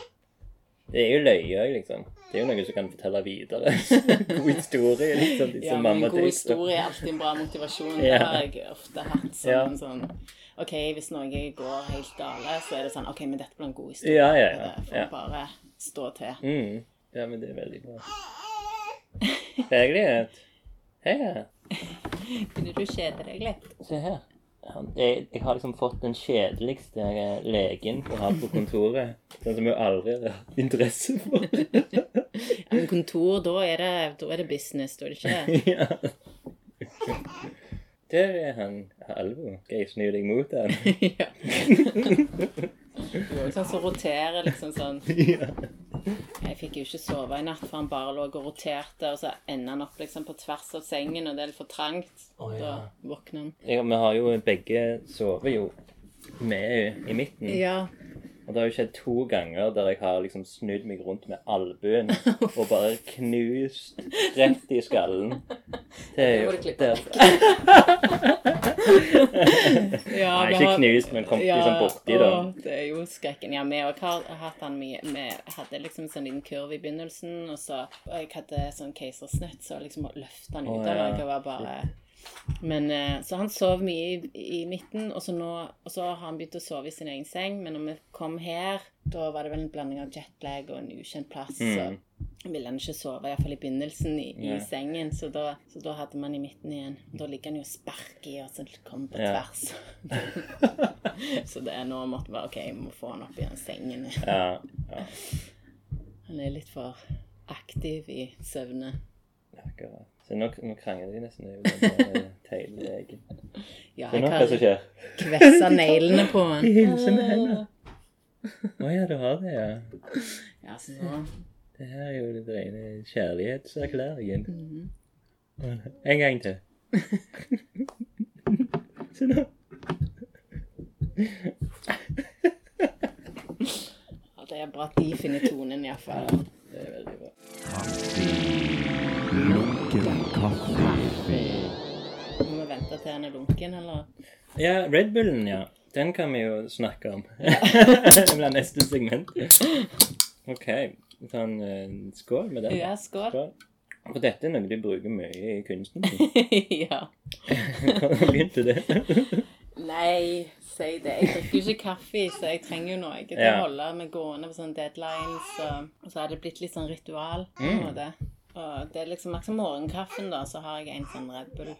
Det er jo løye òg, liksom. Det er jo noe som kan fortelle videre. God historie, liksom. Disse Ja, men en god historie er alltid en bra motivasjon. Det har jeg ofte hatt som Ja. en sånn OK, hvis noe går helt gale, så er det sånn OK, men dette blir en god historie. Ja, ja, ja. Det får bare stå til. Mm. Ja, men det er veldig bra. Berglighet. Hei. Kunne du kjede deg litt? Se her. Han, jeg, jeg har liksom fått den kjedeligste eh, legen å ha på kontoret. Den som jeg aldri har hatt interesse for. Ja, men kontor, da er, det, da er det business, da er det ikke ja. Der er han Alvo. Skal jeg snu deg mot han? ja. Er sånn som roterer liksom sånn. Jeg fikk jo ikke sove i natt, for han bare lå og roterte, og så ender han opp liksom på tvers av sengen, og det er litt for trangt. Oh, ja. Da våkner han. Ja, vi har jo begge sovet jo med i midten. Ja. Og det har jo skjedd to ganger der jeg har liksom snudd meg rundt med albuen og bare knust rett i skallen. Det er jo det, Ja, Nei, ikke knust, men kom liksom borti, da. det er jo skrekken. Ja, vi òg har hatt han mye Vi hadde liksom en sånn liten kurv i begynnelsen, og så og jeg hadde sånn keisersnitt, så liksom løfta han ut av ja. noe var bare men eh, Så han sov mye i, i midten, og så, nå, og så har han begynt å sove i sin egen seng. Men når vi kom her, da var det vel en blanding av jetlag og en ukjent plass. Mm. Så ville han ikke sove, iallfall i begynnelsen, i, i Nei. sengen. Så da, så da hadde man i midten igjen. Da ligger han jo og sparker i, og så kom på tvers. så det er nå måtte bare OK, jeg må få han opp i den sengen. Ja, ja, Han er litt for aktiv i søvne. akkurat. Så nå, nå krangler de nesten over den teglegen. Ja, jeg kan kvesse neglene på den. De hilser med hendene. Å ja, du har det, ja. Ja, så nå Det her er jo den rene kjærlighetserklæringen. Mhm. En gang til. Se nå. Ja, det er bra at de finner tonen, iallfall. Det er veldig bra. Lunken kaffe. Må vi vente til den er lunken, eller? Ja, Red Bullen, ja. Den kan vi jo snakke om. det blir neste segment. OK. Ta en uh, skål med den. Ja, skål. skål. For dette er noe de bruker mye i kunsten. ja. Hvordan begynte det? Nei, si det. Jeg drikker jo ikke kaffe, så jeg trenger jo noe til Ja. å holde meg gående på sånne deadlines. Og, og så har det blitt litt sånn ritual. på Mm. en måte. Og det er liksom akkurat morgenkaffen, da, så har jeg en sånn Red Bull.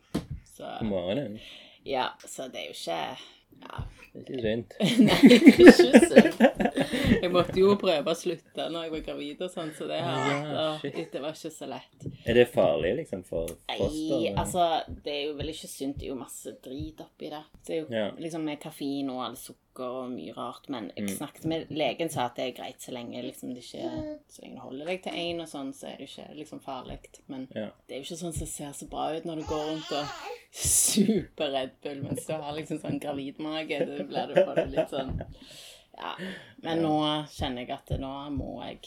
Så morgenen? ja, så det er jo ikke ja. Det er ikke synd. Nei, det er ikke synd. Jeg måtte jo prøve å slutte når jeg var gravid og sånn, så det, her, Ja, og, det var ikke så lett. Er det farlig, liksom, for Nei, altså, det er jo vel ikke sunt. Det er jo masse drit oppi det. Det er jo Ja. liksom med kaffein og all sukker og mye rart. Men jeg Mm. snakket med legen, sa at det er greit så lenge liksom, det ikke Så lenge du holder deg til én og sånn, så er det ikke liksom farlig. Men Ja. det er jo ikke sånn som ser så bra ut når du går rundt og super Red Bull mens du har liksom sånn gravidmage. Da blir du bare litt sånn Ja. Men nå kjenner jeg at nå må jeg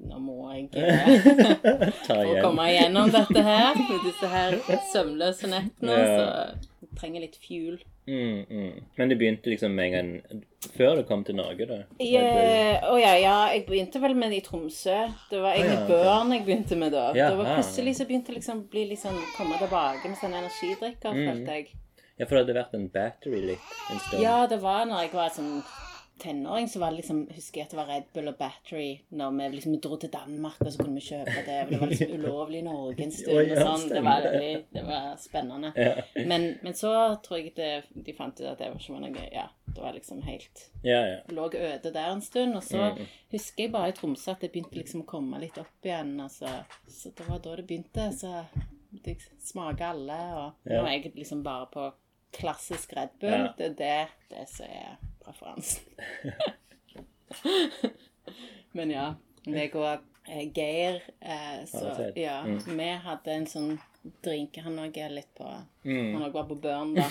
Nå må jeg eh, for å komme igjennom dette her, med disse her søvnløse nettene, Ja. så trenger litt fuel. Mm, mm. Men det begynte liksom med en gang før du kom til Norge, da? Å ja, ja, jeg begynte vel med det i Tromsø. Det var egentlig Å ja. Børn jeg begynte med da. Ja, det var plutselig så begynte jeg liksom bli liksom komme tilbake med sånne energidrikker, Mm. følte jeg. Ja, for det hadde vært en battery litt en stund. Ja, det var når jeg var sånn tenåring, så var det liksom, husker jeg at det var Red Bull og Battery når vi liksom dro til Danmark, og så kunne vi kjøpe det. og Det var liksom ulovlig i Norge en stund. Og sånn. Det var, veldig, det var spennende. Men, men så tror jeg det, de fant ut at det var ikke var noe Ja, det var liksom helt Ja, ja. Lå øde der en stund. Og så Mm. husker jeg bare i Tromsø at det begynte liksom å komme litt opp igjen. Altså. Så det var da det begynte. Så jeg smaker alle. Og nå er jeg liksom bare på klassisk Red Bull. Det er det, det som er preferansen. Men ja. meg og eh, Geir eh, så, Ja, Mm. Vi hadde en sånn drink Han òg er litt på Mm. Han òg var på Børn, da.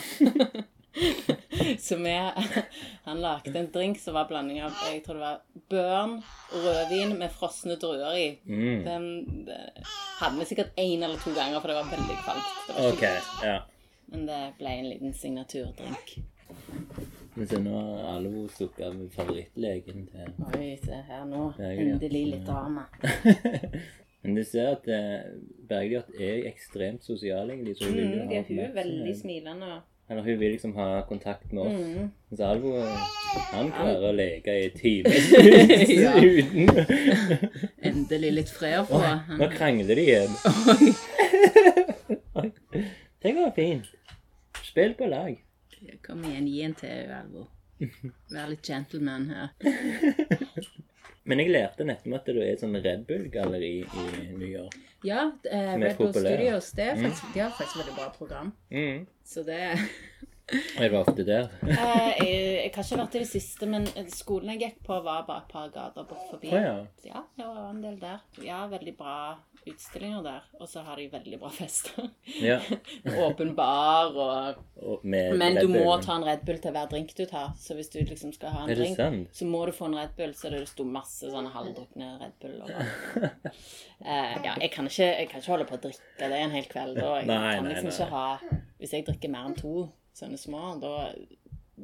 så vi Han lagde en drink som var blanding av Jeg tror det var børn, rødvin med frosne druer i. Mm. Den det, hadde vi sikkert én eller to ganger, for det var veldig kvalmt. Det var ikke OK. godt. Ja. Men det ble en liten signaturdrink. Men så nå har Alvo stukket av favorittlegen til Oi, se her nå. Endelig litt drama. Men du ser at eh, Bergljot er ekstremt sosial, egentlig. Så hun Mm, ja, hun er veldig smilende. Eller hun vil liksom ha kontakt med oss. Mm. Mens Alvo han klarer å leke i timevis Ja. uten Endelig litt fred å få. Nå krangler de igjen. Oi. Det går fint. Spill på lag. Kom igjen, gi en til, Alvor. Vær litt gentleman her. Men jeg lærte nettopp at det er et sånn Red Bull-galleri i New York. Ja, eh, Red Bull. Studios, det er faktisk, de har faktisk veldig bra program. Mm. Så det jeg var ofte der. Eh, jeg, jeg har ikke vært i det siste, men skolen jeg gikk på, var bare et par gater bort forbi. Oh, ja. Ja, det var en del der. Ja, veldig bra utstillinger der. Og så har de veldig bra fester. ja. Åpen bar og Og Men du må ta en Red Bull til hver drink du tar. Så hvis du liksom skal ha en drink, sant? så må du få en Red Bull. Så det sto masse sånne halvdrukne Red Bull. over. uh, ja, jeg kan, ikke, jeg kan ikke holde på å drikke det en hel kveld. Og Jeg Nei, kan nei, liksom nei. ikke ha Hvis jeg drikker mer enn to sånne små, da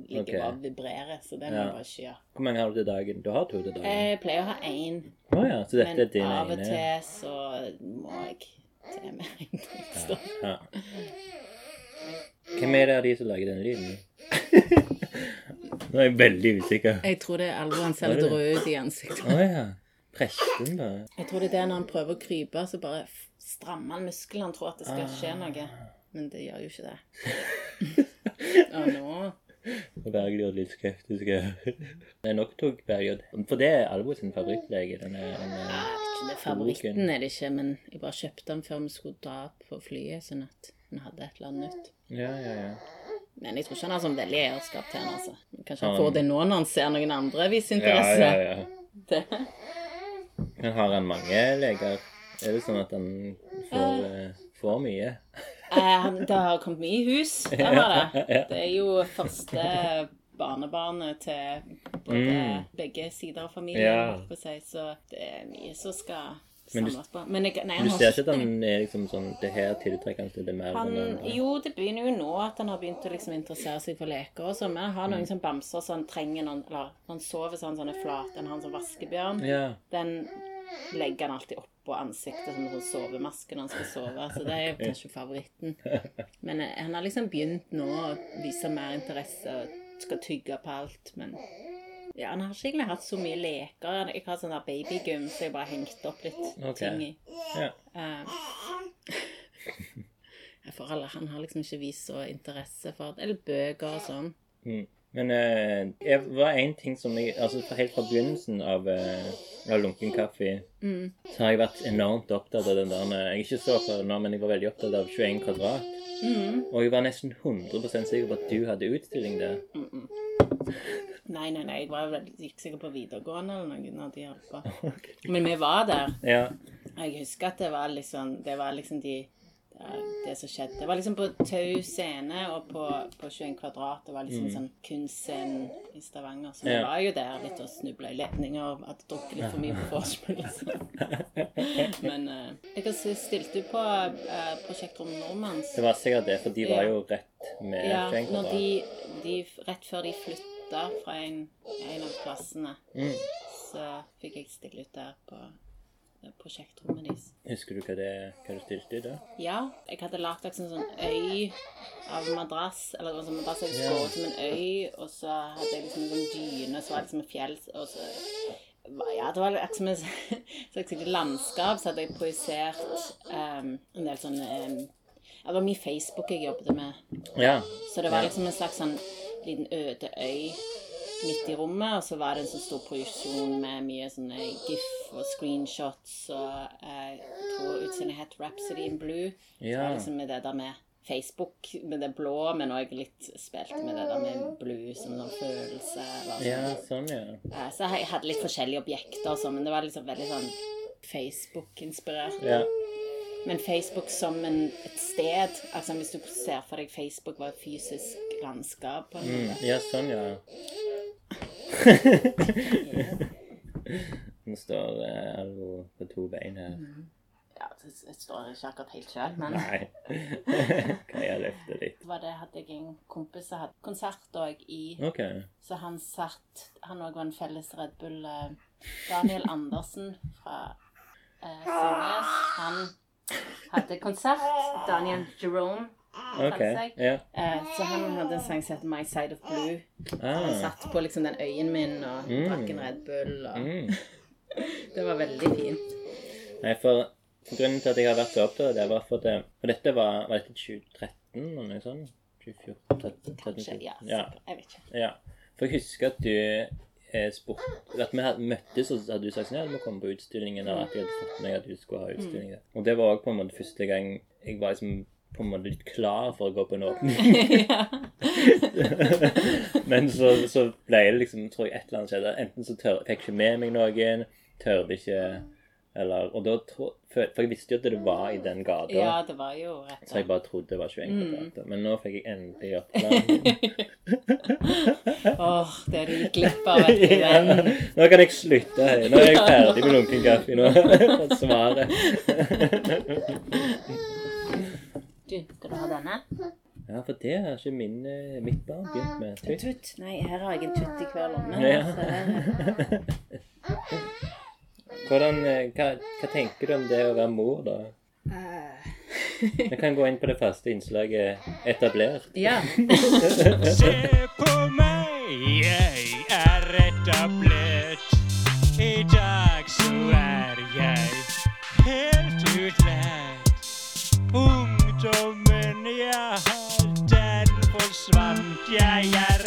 ligger okay. bare og vibrerer. Så det må Ja. jeg bare ikke gjøre. Hvor mange har du til dagen? Du har to til dagen? Jeg pleier å ha én, Oh, ja, så dette men er din av og til så må jeg til med en så. Ja. Hvem er det av de som lager denne lyden? Nå er jeg veldig usikker. Jeg tror det er alvor. Han ser Er litt rød ut i ansiktet. Oh, ja. Presten, da. Jeg tror det er det når han prøver å krype, så bare strammer han musklene. Han tror at det skal skje noe, men det gjør jo ikke det. Og nå Bergljot litt skeptisk. Men nok tok Bergljot For det er Albo sin favorittlege. Denne, denne Ja, det favoritten er det ikke, men jeg bare kjøpte den før vi skulle dra på flyet, sånn at vi hadde et eller annet nytt. Ja, ja, ja. Men jeg tror ikke han har sånn veldig eierskap til henne. altså. Kanskje Han- får det nå når han ser noen andre vise interesse. ja, ja. ja. Det. Men har han mange leger? Er det sånn at han får, uh, får mye? Eh, det har kommet mye i hus, det har det. Det er jo første barnebarnet til både begge sider av familien, Mm. Ja. si, så det er mye som skal Men du-. Men jeg, nei, Du ser ikke at han er liksom sånn Det her tiltrekker han det mer Han, jo, det begynner jo nå at han har begynt å liksom interessere seg for leker og sånn, men han har Mm. noen sånne bamser så han trenger noen Eller han sover, så har han sånne flate Han har en sånn vaskebjørn. Ja. Den legger han alltid oppå ansiktet som sånn sovemaske når han skal sove. Så det er kanskje favoritten. Men eh, han har liksom begynt nå å vise mer interesse og skal tygge på alt. Men ja, han har ikke egentlig hatt så mye leker. Jeg har sånn der babygym, så jeg bare hengte opp litt okay. ting i. Ja. Uh, for alle, han har liksom ikke vist så interesse for Eller bøker og sånn. Mm. Men eh, det var én ting som jeg Altså helt fra begynnelsen av, uh, av lunken kaffe, Mm. så har jeg vært enormt opptatt av den der Jeg er ikke så for nå, men jeg var veldig opptatt av 21 kvadrat. Mm. Og jeg var nesten 100% sikker på at du hadde utstilling der. Nei, nei, nei. Jeg var veldig, gikk sikkert på videregående eller noe når de holdt på. Men vi var der. Ja. Jeg husker at det var liksom Det var liksom de det, det som skjedde. Det var liksom på Tau scene og på, på 21 kvadrat. Det var liksom sånn kunstscenen i Stavanger. Så vi Ja. var jo der litt og snubla i ledninger og hadde drukket litt for mye på vorspiel. liksom. Men uh, jeg stilte jo på uh, Prosjekt Rom Nordmanns. Det var sikkert det, for de var jo rett med Ja, 21 når kvadrat. de, de Rett før de flytta fra en, en av plassene, Mm. så fikk jeg stille ut der på eh, prosjektrommet deres. Husker du hva, det, hva du stilte i da? Ja, jeg hadde lagd en sånn øy av madrass. Eller en sånn madrass jeg skåret som en øy, og så hadde jeg liksom en sånn dyne, så var det liksom et fjell, og så ja, det var akkurat som et slags landskap, så hadde jeg projisert um, en del sånn um, Det var mye Facebook jeg jobbet med. Ja. Så det var liksom en slags sånn liten øde øy midt i rommet, og så var det en sånn stor projeksjon med mye sånne gif og screenshots, og eh, jeg tror utstillingen het Rhapsody in Blue. Ja. Så var det liksom med det der med Facebook, med det blå, men òg litt spilt med det der med blue som en sånn følelse. Sånn. ja, sånn, ja. Eh, Så jeg hadde litt forskjellige objekter og sånn, men det var liksom veldig sånn Facebook-inspirert. Ja. Men Facebook som en, et sted Altså hvis du ser for deg Facebook var et fysisk landskap på en Mm, ja, sånn, ja. Nå står eh, på to bein her. Ja, det, det står ikke akkurat helt sjøl, men Nei. kan jeg løfte litt? det var det hadde jeg en kompis som hadde konsert òg i okay. Så han satt Han òg var en felles Red Bull eh, Daniel Andersen fra eh, Sandnes. Han hadde konsert. Daniel Jerome. Ok, yeah. Eh, så han hadde en sang som heter My Side of Blue. Han Ah. satt på liksom den øyen min og Mm. drakk en Red Bull. Og Mm. Det var veldig fint. Nei, for, for grunnen til at jeg har vært så opptatt av det, var for, det, for dette var, var dette 2013 eller noe sånt? 2014? 13, 13, Kanskje. Ja, ja. Jeg vet ikke. Ja. For jeg husker at du eh, spurte At vi hadde møttes, og så hadde du sagt sånn Ja, du må komme på utstillingen, Og at jeg hadde fått meg at du skulle ha utstilling Mm. Og det var òg på en måte første gang jeg var liksom på en måte litt klar for å gå på en åpning. Men så, så ble det liksom, tror jeg, et eller annet skjedde. Enten så tør, fikk jeg ikke med meg noen, tørde ikke eller, Og da tro, for, for jeg visste jo at det var i den gata. Ja, det var jo rett Så jeg bare trodde det var 21 Mm. Men nå fikk jeg endelig oppklaring. Åh, det du gikk glipp av. Ja, nå kan jeg slutte Hei. Nå er jeg ferdig med lunken kaffe. Nå har jeg fått svaret. Du, skal du ha denne? Ja, for det har ikke min, eh, mitt barn begynt med. En tutt? Nei, her har jeg en tutt i hver lomme. Ja. Hvordan, eh, hva, hva tenker du om det å være mor, da? Vi kan gå inn på det første innslaget etablert. Ja. Se på meg, jeg er etablert. I dag så er jeg helt utlært. Ungdommen jeg har, den forsvant. Jeg er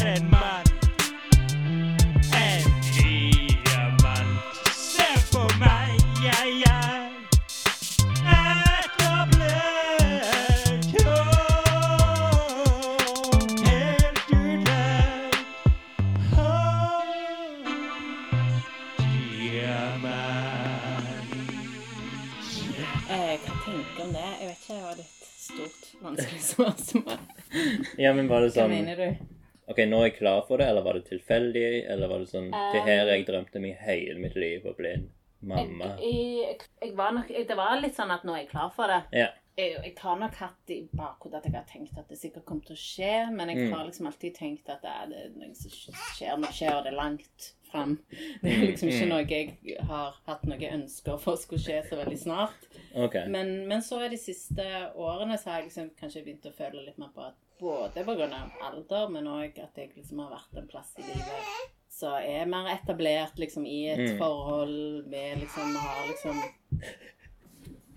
men var det Hva sånn mener du? OK, nå er jeg klar for det, eller var det tilfeldig? Eller var det sånn Det her jeg drømte meg hele mitt liv å bli en mamma. Jeg, jeg, jeg var nok, det var litt sånn at nå er jeg klar for det. Ja. Jeg, har nok hatt i bakhodet at jeg har tenkt at det sikkert kommer til å skje, men jeg Mm. har liksom alltid tenkt at det er, det er noe som skjer, nå skjer det langt fram. Det er liksom ikke noe jeg har hatt noe ønsker for skulle skje så veldig snart. Okay. Men, men så i de siste årene så har jeg liksom kanskje begynt å føle litt mer på at både pga. alder, men òg at jeg liksom har vært en plass i livet så er mer etablert liksom i et Mm. forhold med liksom har liksom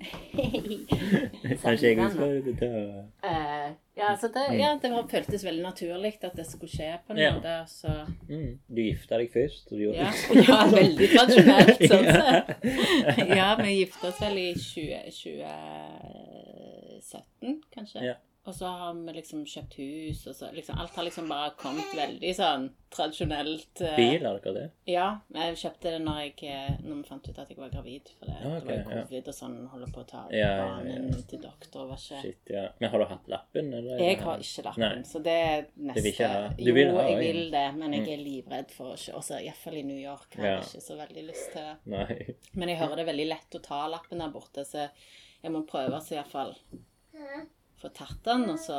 Kanskje jeg skal ta Eh, ja, så det, ja, det var, føltes veldig naturlig at det skulle skje på en Ja. måte. Så mm. Du gifta deg først, og du gjorde ja, ja veldig tradisjonelt sånn sett. Ja, vi gifta oss vel i 20, 2017, kanskje. Ja. Og så har vi liksom kjøpt hus, og så liksom Alt har liksom bare kommet veldig sånn tradisjonelt. eh, bil, har dere det? Ja, jeg kjøpte det når, jeg, eh, når vi fant ut at jeg var gravid. For det, ah, okay, det var jo ja. covid og sånn, holder på å ta Ja, ja, ja, barnen ja. til doktor. Var ikke Shit, ja. Men har du hatt lappen, eller? Jeg har ikke lappen, Nei. så det er neste vil ikke ha. Du Jo, ha, jeg vil det, men jeg er livredd for å ikke Også iallfall i New York har Ja. jeg ikke så veldig lyst til det. Nei. Men jeg hører det er veldig lett å ta lappen der borte, så jeg må prøve oss iallfall få tatt den, og så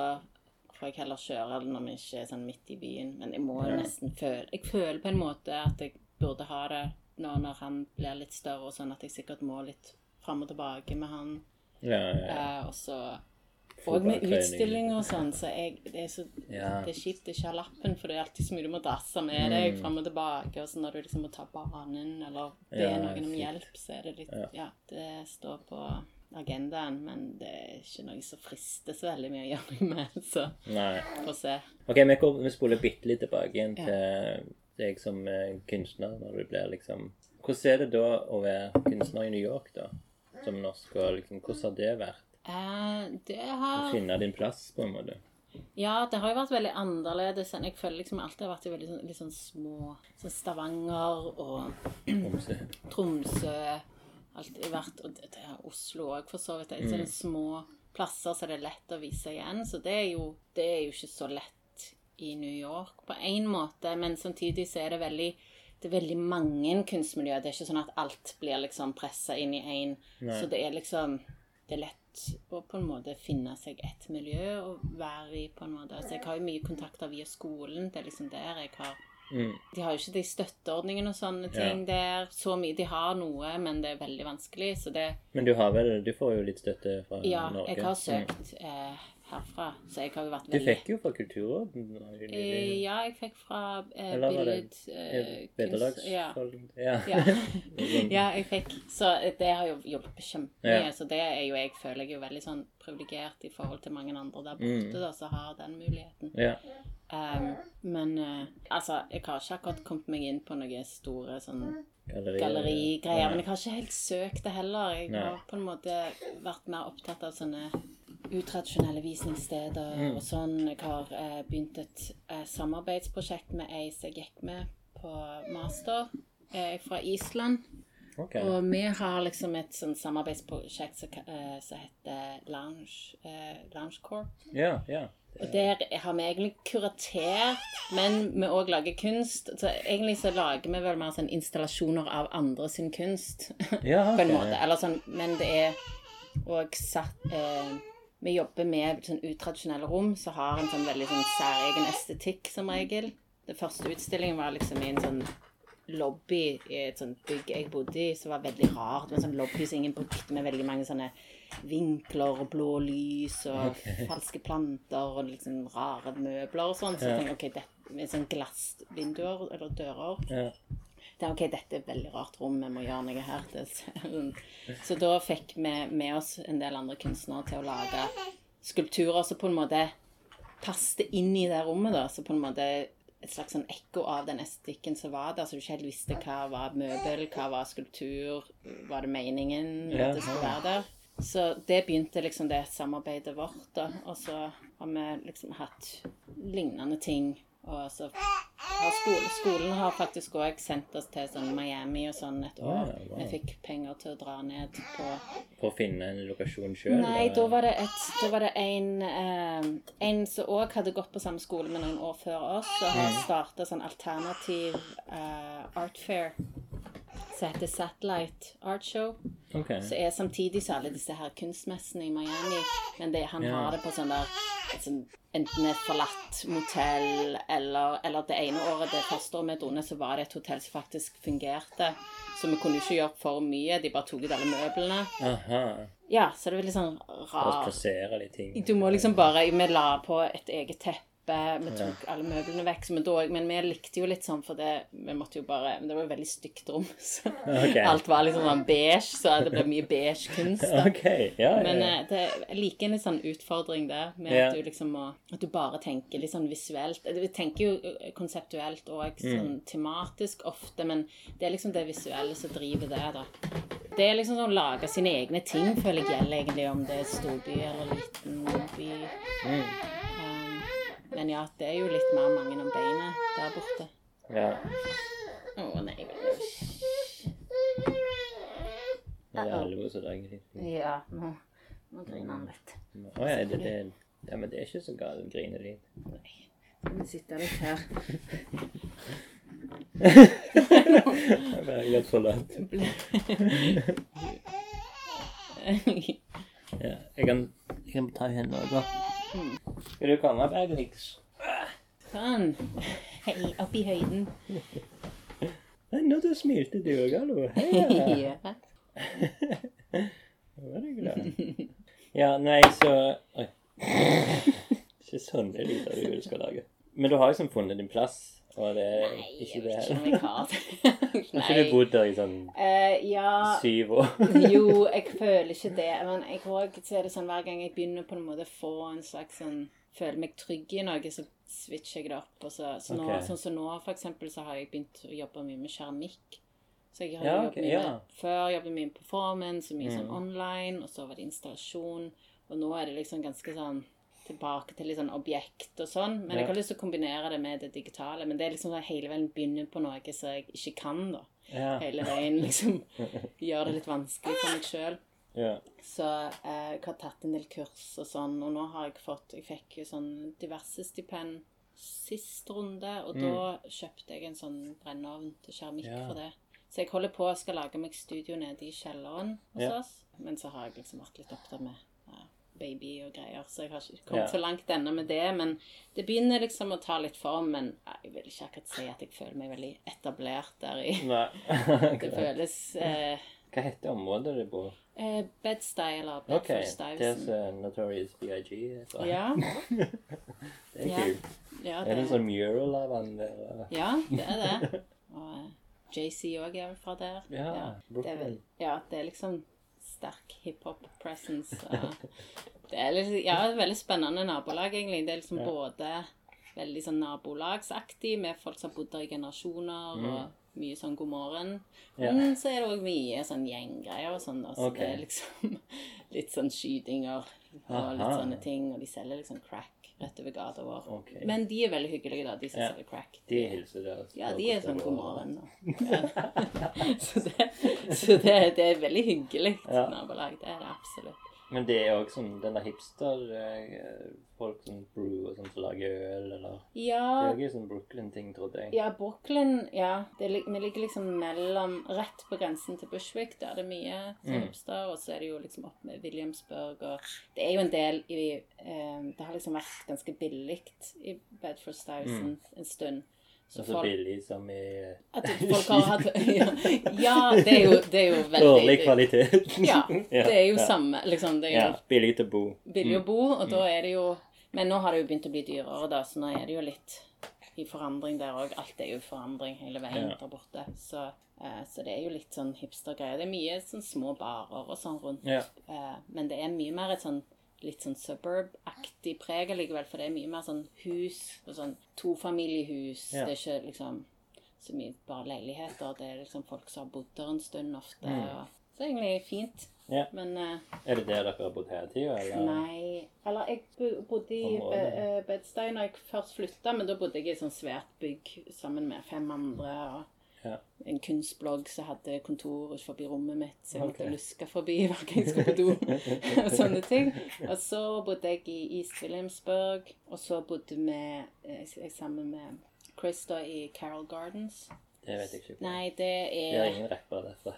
får jeg heller kjøre den når vi ikke er sånn midt i byen. Men jeg må jo nesten føle Jeg føler på en måte at jeg burde ha det nå når han blir litt større, og sånn at jeg sikkert må litt fram og tilbake med han. Ja, ja. Eh, og så Og med utstillinger og sånn, så jeg, det er så Ja. det er kjipt å ikke ha lappen, for det er alltid så mye du må drasse med Mm. deg fram og tilbake. Og så når du liksom må ta banen eller be Ja, noen om hjelp, så er det litt Ja. Ja, det står på agendaen, men det er ikke noe som frister så veldig mye å gjøre med, så Nei. får se. OK, vi, går, vi spoler bitte litt tilbake igjen til deg som eh, kunstner, når du blir liksom Hvordan er det da å være kunstner i New York, da? Som norsk, og liksom Hvordan har det vært? Eh, det Å finne din plass, på en måte? Ja, det har jo vært veldig annerledes enn jeg føler liksom alltid har vært i veldig sånn, litt sånn små Sånn Stavanger og Tromsø. Alltid vært, og det, er Oslo òg, for så vidt. Det er små plasser så det er lett å vise igjen. Så det er jo, det er jo ikke så lett i New York på én måte, men samtidig så er det veldig det er veldig mange kunstmiljøer. Det er ikke sånn at alt blir liksom pressa inn i én. Så det er liksom Det er lett å på en måte finne seg et miljø å være i, på en måte. Så jeg har jo mye kontakter via skolen. Det er liksom der jeg har Mm. de har jo ikke de støtteordningene og sånne ting der. Så mye, De har noe, men det er veldig vanskelig. Så det Men du har vel Du får jo litt støtte fra Ja, Norge? jeg har Mm. søkt eh, herfra, så jeg har jo vært Du fikk jo fra Kulturrådet. eh. Ja, jeg fikk fra eh, billed... Eh, kunst- ja. Ja. Ja. ja, jeg fikk Så det har jo hjulpet kjempemye. Ja. Så det er jo jeg føler jeg er jo veldig sånn privilegert i forhold til mange andre der borte Mm. da, som har den muligheten. ja. Um, men uh, altså, jeg har ikke akkurat kommet meg inn på noen store sånn Galleri, gallerigreier. Men jeg har ikke helt søkt det heller. Jeg Nei. har på en måte vært mer opptatt av sånne utradisjonelle visningssteder Mm. og sånn. Jeg har eh, begynt et eh, samarbeidsprosjekt med ei som jeg gikk med på master, eh, fra Island. Ok. Og vi har liksom et sånn samarbeidsprosjekt som eh, som heter Lounge, uh, Lounge Corp. Ja, ja. Og der har vi egentlig kuratert, men vi òg lager kunst. Så egentlig så lager vi vel mer sånn installasjoner av andre sin kunst, Ja, på en måte. Eller sånn, men det er òg satt uh, Vi jobber med sånn utradisjonelle rom som har en sånn veldig sånn særegen estetikk, som regel. Den første utstillingen var liksom i en sånn lobby i et sånt bygg jeg bodde i, som var veldig rart. Det var en sånn lobby som ingen brukte, med veldig mange sånne vinkler og blå lys og falske planter og liksom rare møbler og sånn. Så jeg tenkte ok, det, med sånn glassvinduer eller dører Ja. det er ok, dette er et veldig rart rom, vi må gjøre noe her. Så da fikk vi med oss en del andre kunstnere til å lage skulpturer som på en måte passet inn i det rommet, da. Så på en måte et slags sånn ekko av den estetikken som var der, så du ikke helt visste hva var møbel, hva var skulptur, var det meningen at det skulle være der. Så det begynte liksom det samarbeidet vårt, da. Og så har vi liksom hatt lignende ting. Og så har skole, skolen har faktisk òg sendt oss til sånn Miami og sånn et år. Ja, wow. Vi fikk penger til å dra ned på For å finne en lokasjon sjøl? Nei, da var det, et, da var det en, eh, en som òg hadde gått på samme skole med noen år før oss, og har Mm. starta sånn alternativ eh, art fair som heter Satellite Art Show. Okay. Så er samtidig så alle disse her kunstmessene i Miami, men det, han Ja. har det på sånn der sånn, Enten et forlatt motell, eller, eller det ene året, det første året vi dro så var det et hotell som faktisk fungerte. Så vi kunne ikke gjøre for mye. De bare tok ut alle møblene. Aha. Ja, så det var litt sånn rart. Du må liksom bare Vi la på et eget teppe. Vi tok alle møblene vekk. Vi da, men vi likte jo litt sånn, for det, vi måtte jo bare Det var jo veldig stygt rom. Så okay. alt var liksom sånn beige, så det ble mye beige kunst. da. Okay. ja, ja. Men ja. Men det, jeg liker en litt sånn utfordring der, med at du liksom må At du bare tenker litt sånn visuelt. Vi tenker jo eh, konseptuelt og Mm. sånn tematisk ofte, men det er liksom det visuelle som driver det, da. Det er liksom sånn å lage sine egne ting, føler jeg gjelder egentlig om det er storby eller liten by. Mm. Men ja, det er jo litt mer mange om beinet der borte. ja. Å nei, vel. Det er alvor så dager litt. Ja, nå, nå griner han litt. Å ja, det, det, ja, men det er ikke så galt å grine litt. Nei. Skal vi sitte litt her? Jeg ble helt for langt. Ja, jeg kan, jeg kan ta henne også. Skal du komme, Berglix? Sånn. Hei, opp i høyden. Nei, nå du smilte du òg, hallo. Hei. Ja. Nå var du glad. Ja, nei, så Oi. Ikke sånne lyder du skal lage. Men du har liksom funnet din plass, og det er Nei, ikke jeg vet ikke om jeg har det. Har ikke du bodd der i sånn Eh, ja, syv år? jo, jeg føler ikke det. Men jeg også, så er det sånn hver gang jeg begynner på en måte å få en slags sånn Føler meg trygg i noe, så switcher jeg det opp. Så, så nå, okay. Sånn som nå, for eksempel, så har jeg begynt å jobbe mye med keramikk. Så jeg har Ja, jobbet mye ja. med Før jobbet mye med performance mye sånn Mm. online, og så var det installasjon. Og nå er det liksom ganske sånn tilbake til litt sånn objekt og sånn. Men jeg har lyst til å kombinere det med det digitale. Men det er liksom sånn hele veien begynner på noe som jeg ikke kan, da. Ja. Hele veien liksom gjør det litt vanskelig for meg sjøl. ja. Så eh, jeg har tatt en del kurs og sånn, og nå har jeg fått Jeg fikk jo sånn diverse stipend sist runde, og da kjøpte jeg en sånn brennovn til keramikk Mm. Ja. for det. Så jeg holder på og skal lage meg studio nede i kjelleren hos Ja. oss. Men så har jeg liksom vært litt opptatt med ja, baby og greier, så jeg har ikke kommet Ja. så langt ennå med det. Men det begynner liksom å ta litt form. Men jeg vil ikke akkurat si at jeg føler meg veldig etablert der i. Det føles eh, Hva heter området du bor? eh, Bedstyle eller Bedford there's Stuyvesant. uh, Notorious B.I.G. Ja, Det er Ja. kult. ja, Er det en det, sånn mural av han der? ja, det er det. Og eh, JC òg er vel fra der. Ja, det er vel, ja, det er liksom sterk hiphop-presence. Det er liksom, ja, et veldig spennende nabolag, egentlig. Det er liksom Ja. både veldig sånn nabolagsaktig, med folk som har bodd der i generasjoner, og mye sånn god morgen. Mm. Ja. Men så er det òg mye sånn gjenggreier og sånn, så Ok. det er liksom litt sånn skytinger og litt Aha. sånne ting, og de selger liksom crack rett over gata vår. Okay. Men de er veldig hyggelige, da, de som Ja. selger crack. De hilser der. Ja, de er sånn god morgen. Ja. så det, så det, det er veldig hyggelig Ja. nabolag. Det er det absolutt. Men det er òg sånn den der hipster-folk som brew og sånn som lager øl, eller Det er jo sånn Brooklyn-ting, trodde jeg. ja Brooklyn Ja, det, vi ligger liksom mellom Rett på grensen til Bushwick. Der det er mye Mm. hipster. Og så er det jo liksom opp med Williamsburg og Det er jo en del i eh, Det har liksom vært ganske billig i Bedford Stuyvesant en stund. Så folk, billig som i at folk har hatt ja, ja, det er jo, det er jo veldig dårlig kvalitet. Ja, det er jo ja. samme liksom, Det jo Ja, billig til å bo. billig å bo, og da er det jo Men nå har det jo begynt å bli dyrere, da, så nå er det jo litt i forandring der òg. Alt er jo i forandring hele veien Ja. der borte. Så, uh, så det er jo litt sånn hipstergreier. Det er mye sånn små barer og sånn rundt. Ja. Uh, men det er mye mer et sånn litt sånn suburb-aktig preg likevel, for det er mye mer sånn hus og sånn tofamiliehus. Ja. Det er ikke liksom så mye bare leiligheter. Det er liksom folk som har bodd der en stund ofte. Mm. Og, så det er egentlig fint. Ja. Men uh, Er det der dere har bodd hele tida, eller? Nei Eller jeg bodde i eh, Bedstein da jeg først flytta, men da bodde jeg i et sånt svært bygg sammen med fem andre. og Ja. En kunstblogg som hadde kontor forbi rommet mitt, så jeg måtte Ok. luske forbi hver gang jeg skulle på do. og sånne ting. Og så bodde jeg i East Williamsburg, og så bodde vi eh, sammen med Chris da i Carol Gardens. Det vet jeg ikke. Nei, det Det er er ingen rappere derfra.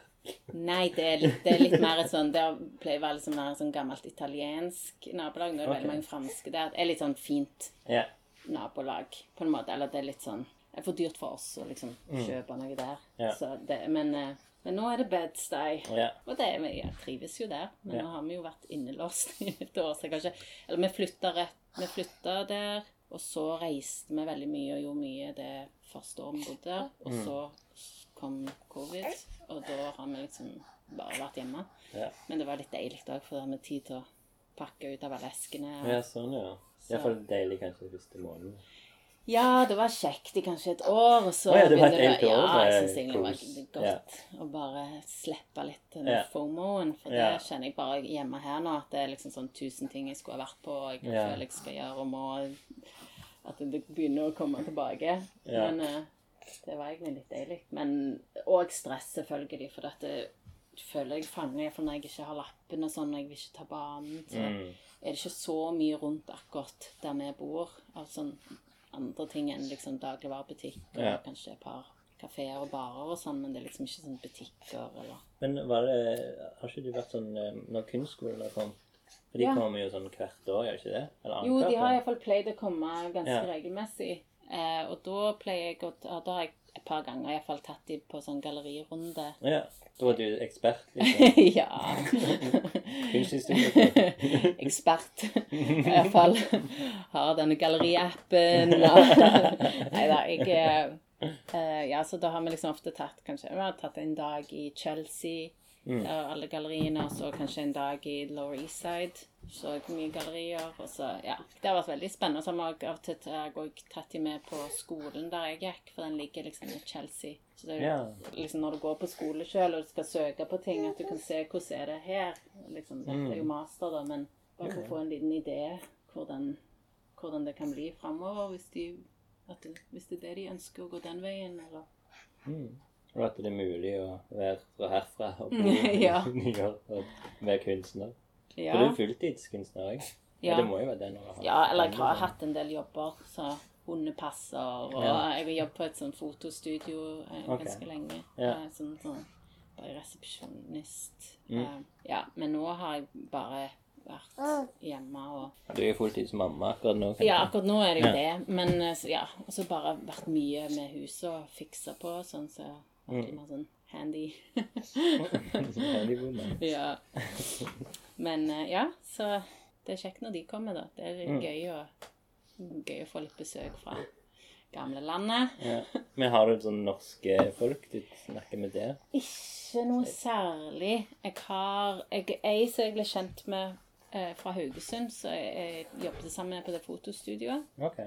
Nei, det er litt, det er litt mer et sånn Det pleier å være liksom et sånn gammelt italiensk nabolag. Nå er det okay. veldig mange franske der. Det er litt sånn fint yeah. nabolag, på en måte. Eller det er litt sånn er for dyrt for oss å liksom kjøpe noe der. Mm. Ja. Så det, men, eh, men nå er det Bed-Stuy. ja. Og det, jeg trives jo der, men Ja. nå har vi jo vært innelåst i et år, så jeg ikke Eller vi flytta rett Vi flytta der, og så reiste vi veldig mye og gjorde mye det første året vi bodde der. Og Mm. så kom covid, og da har vi liksom bare vært hjemme. Ja. Men det var litt deilig òg, for da har vi tid til å pakke ut av alle eskene. Og... ja, sånn, ja. Iallfall deilig kanskje første måneden. Ja, det var kjekt i kanskje et år, og så oh, ja, det var begynte år Ja, jeg syns egentlig det var godt godt å bare slippe litt den yeah. fomoen, for Ja. det kjenner jeg bare hjemme her nå, at det er liksom sånn tusen ting jeg skulle ha vært på, og jeg yeah. føler jeg skal gjøre, og må At det begynner å komme tilbake. Men uh, det var egentlig litt deilig. Men òg stress, selvfølgelig, for dette føler jeg fanger, for når jeg ikke har lappen og sånn, og jeg vil ikke ta banen, så Mm. er det ikke så mye rundt akkurat der vi bor, av sånn andre ting enn liksom dagligvarebutikk og Ja. kanskje et par kafeer og barer og sånn, men det er liksom ikke sånn butikker eller Men var det Har ikke du vært sånn eh, når kunstskolen kom? For de Ja. kommer jo sånn hvert år, gjør ikke det? Jo, de har iallfall pleid å komme ganske Ja. regelmessig. Eh, og da pleier jeg å Da har jeg et par ganger iallfall tatt de på sånn gallerirunde. Ja. Da er du ekspert, liksom. ja. Kunsthistorie. Ekspert. Iallfall har denne galleriappen og Nei da, jeg eh, Ja, så da har vi liksom ofte tatt kanskje Vi har tatt en dag i Chelsea, der alle galleriene, og så kanskje en dag i Lower East Side. Så mye gallerier. Og så, ja. Det har vært veldig spennende. Så har vi av og til tatt de med på skolen der jeg gikk, for den ligger liksom i Chelsea. Så det er jo liksom når du går på skole sjøl og du skal søke på ting, at du kan se hvordan er det her. Liksom, dette er jo master, da, men bare for å få en liten idé hvordan, hvordan det kan bli framover hvis, de, hvis det er det de ønsker å gå den veien, eller Mm. Og at det er mulig å være fra herfra og bo Ja. i New York og være kunstner. For du er fulltidskunstner òg. Ja. Det må jo være det når du har ja, eller jeg har hatt en del jobber, så hundepasser, og Ja. jeg har jobbet på et sånt fotostudio eh, okay. ganske lenge. Ja. Eh, Sånn, sånn bare resepsjonist. Mm. Eh, ja, men nå har jeg bare vært hjemme og Du er fulltidsmamma akkurat nå. Ja, akkurat nå er det jo Ja. det. Men eh, så, ja, og så bare vært mye med huset og fiksa på, sånn så Mm. mer sånn handy. Handy woman. ja. Men eh, ja, så det er kjekt når de kommer, da. Det er Mm. gøy, å, gøy å få litt besøk fra gamle landet. Ja. Men har du sånn norske folk du snakker med der? Ikke noe særlig. Jeg har jeg, Ei som jeg ble kjent med eh, fra Haugesund, så jeg, jeg jobbet sammen med på det fotostudioet. Ok.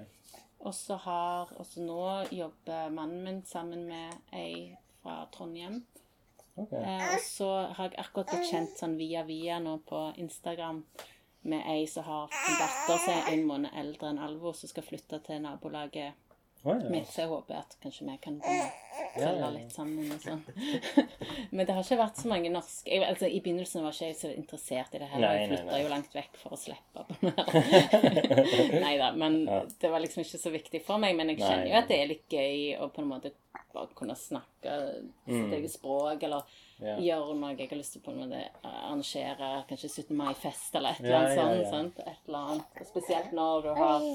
Og så har også nå jobber mannen min sammen med ei fra Trondheim. Okay. Eh, og så har jeg akkurat blitt kjent sånn via via nå på Instagram med ei som har en datter som er en måned eldre enn Alvo, som skal flytte til nabolaget oh, ja. mitt. Så jeg håper at kanskje vi kan begynne Ja, ja, følge ja. litt sammen og sånn. Men det har ikke vært så mange norske jeg, altså, I begynnelsen var ikke jeg så interessert i det heller. Jeg flytta jo langt vekk for å slippe på det her. Nei da, men Ja. det var liksom ikke så viktig for meg. Men jeg kjenner jo at det er litt gøy å på en måte bare kunne snakke sitt eget språk, eller yeah. Gjøre noe jeg har lyst til på en det arrangere, kanskje 17. mai-fest eller et eller annet annet yeah, sånt. Et eller annet. Og spesielt når du har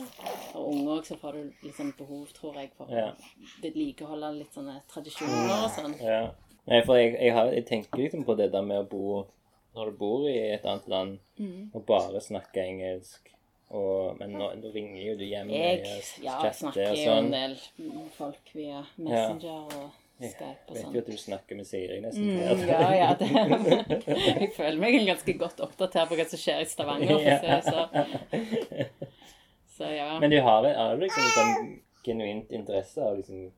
unge òg, så får du liksom behov, tror jeg, for å vedlikeholde litt sånne tradisjoner og sånn. Nei, for jeg, jeg, har, jeg tenker liksom på det der med å bo Når du bor i et annet land Mm. og bare snakke engelsk og, Men nå, nå ringer jo du hjem Jeg ja, chatter snakker og jo en sånn. del med folk via Messenger og Skype og Vet sånn. jo at du snakker med Siri nesten. Mm, ja, ja. Det, jeg føler meg ganske godt oppdatert på hva som skjer i Stavanger. Ja. å så. så ja. Men du har, du liksom sånn genuint interesse av liksom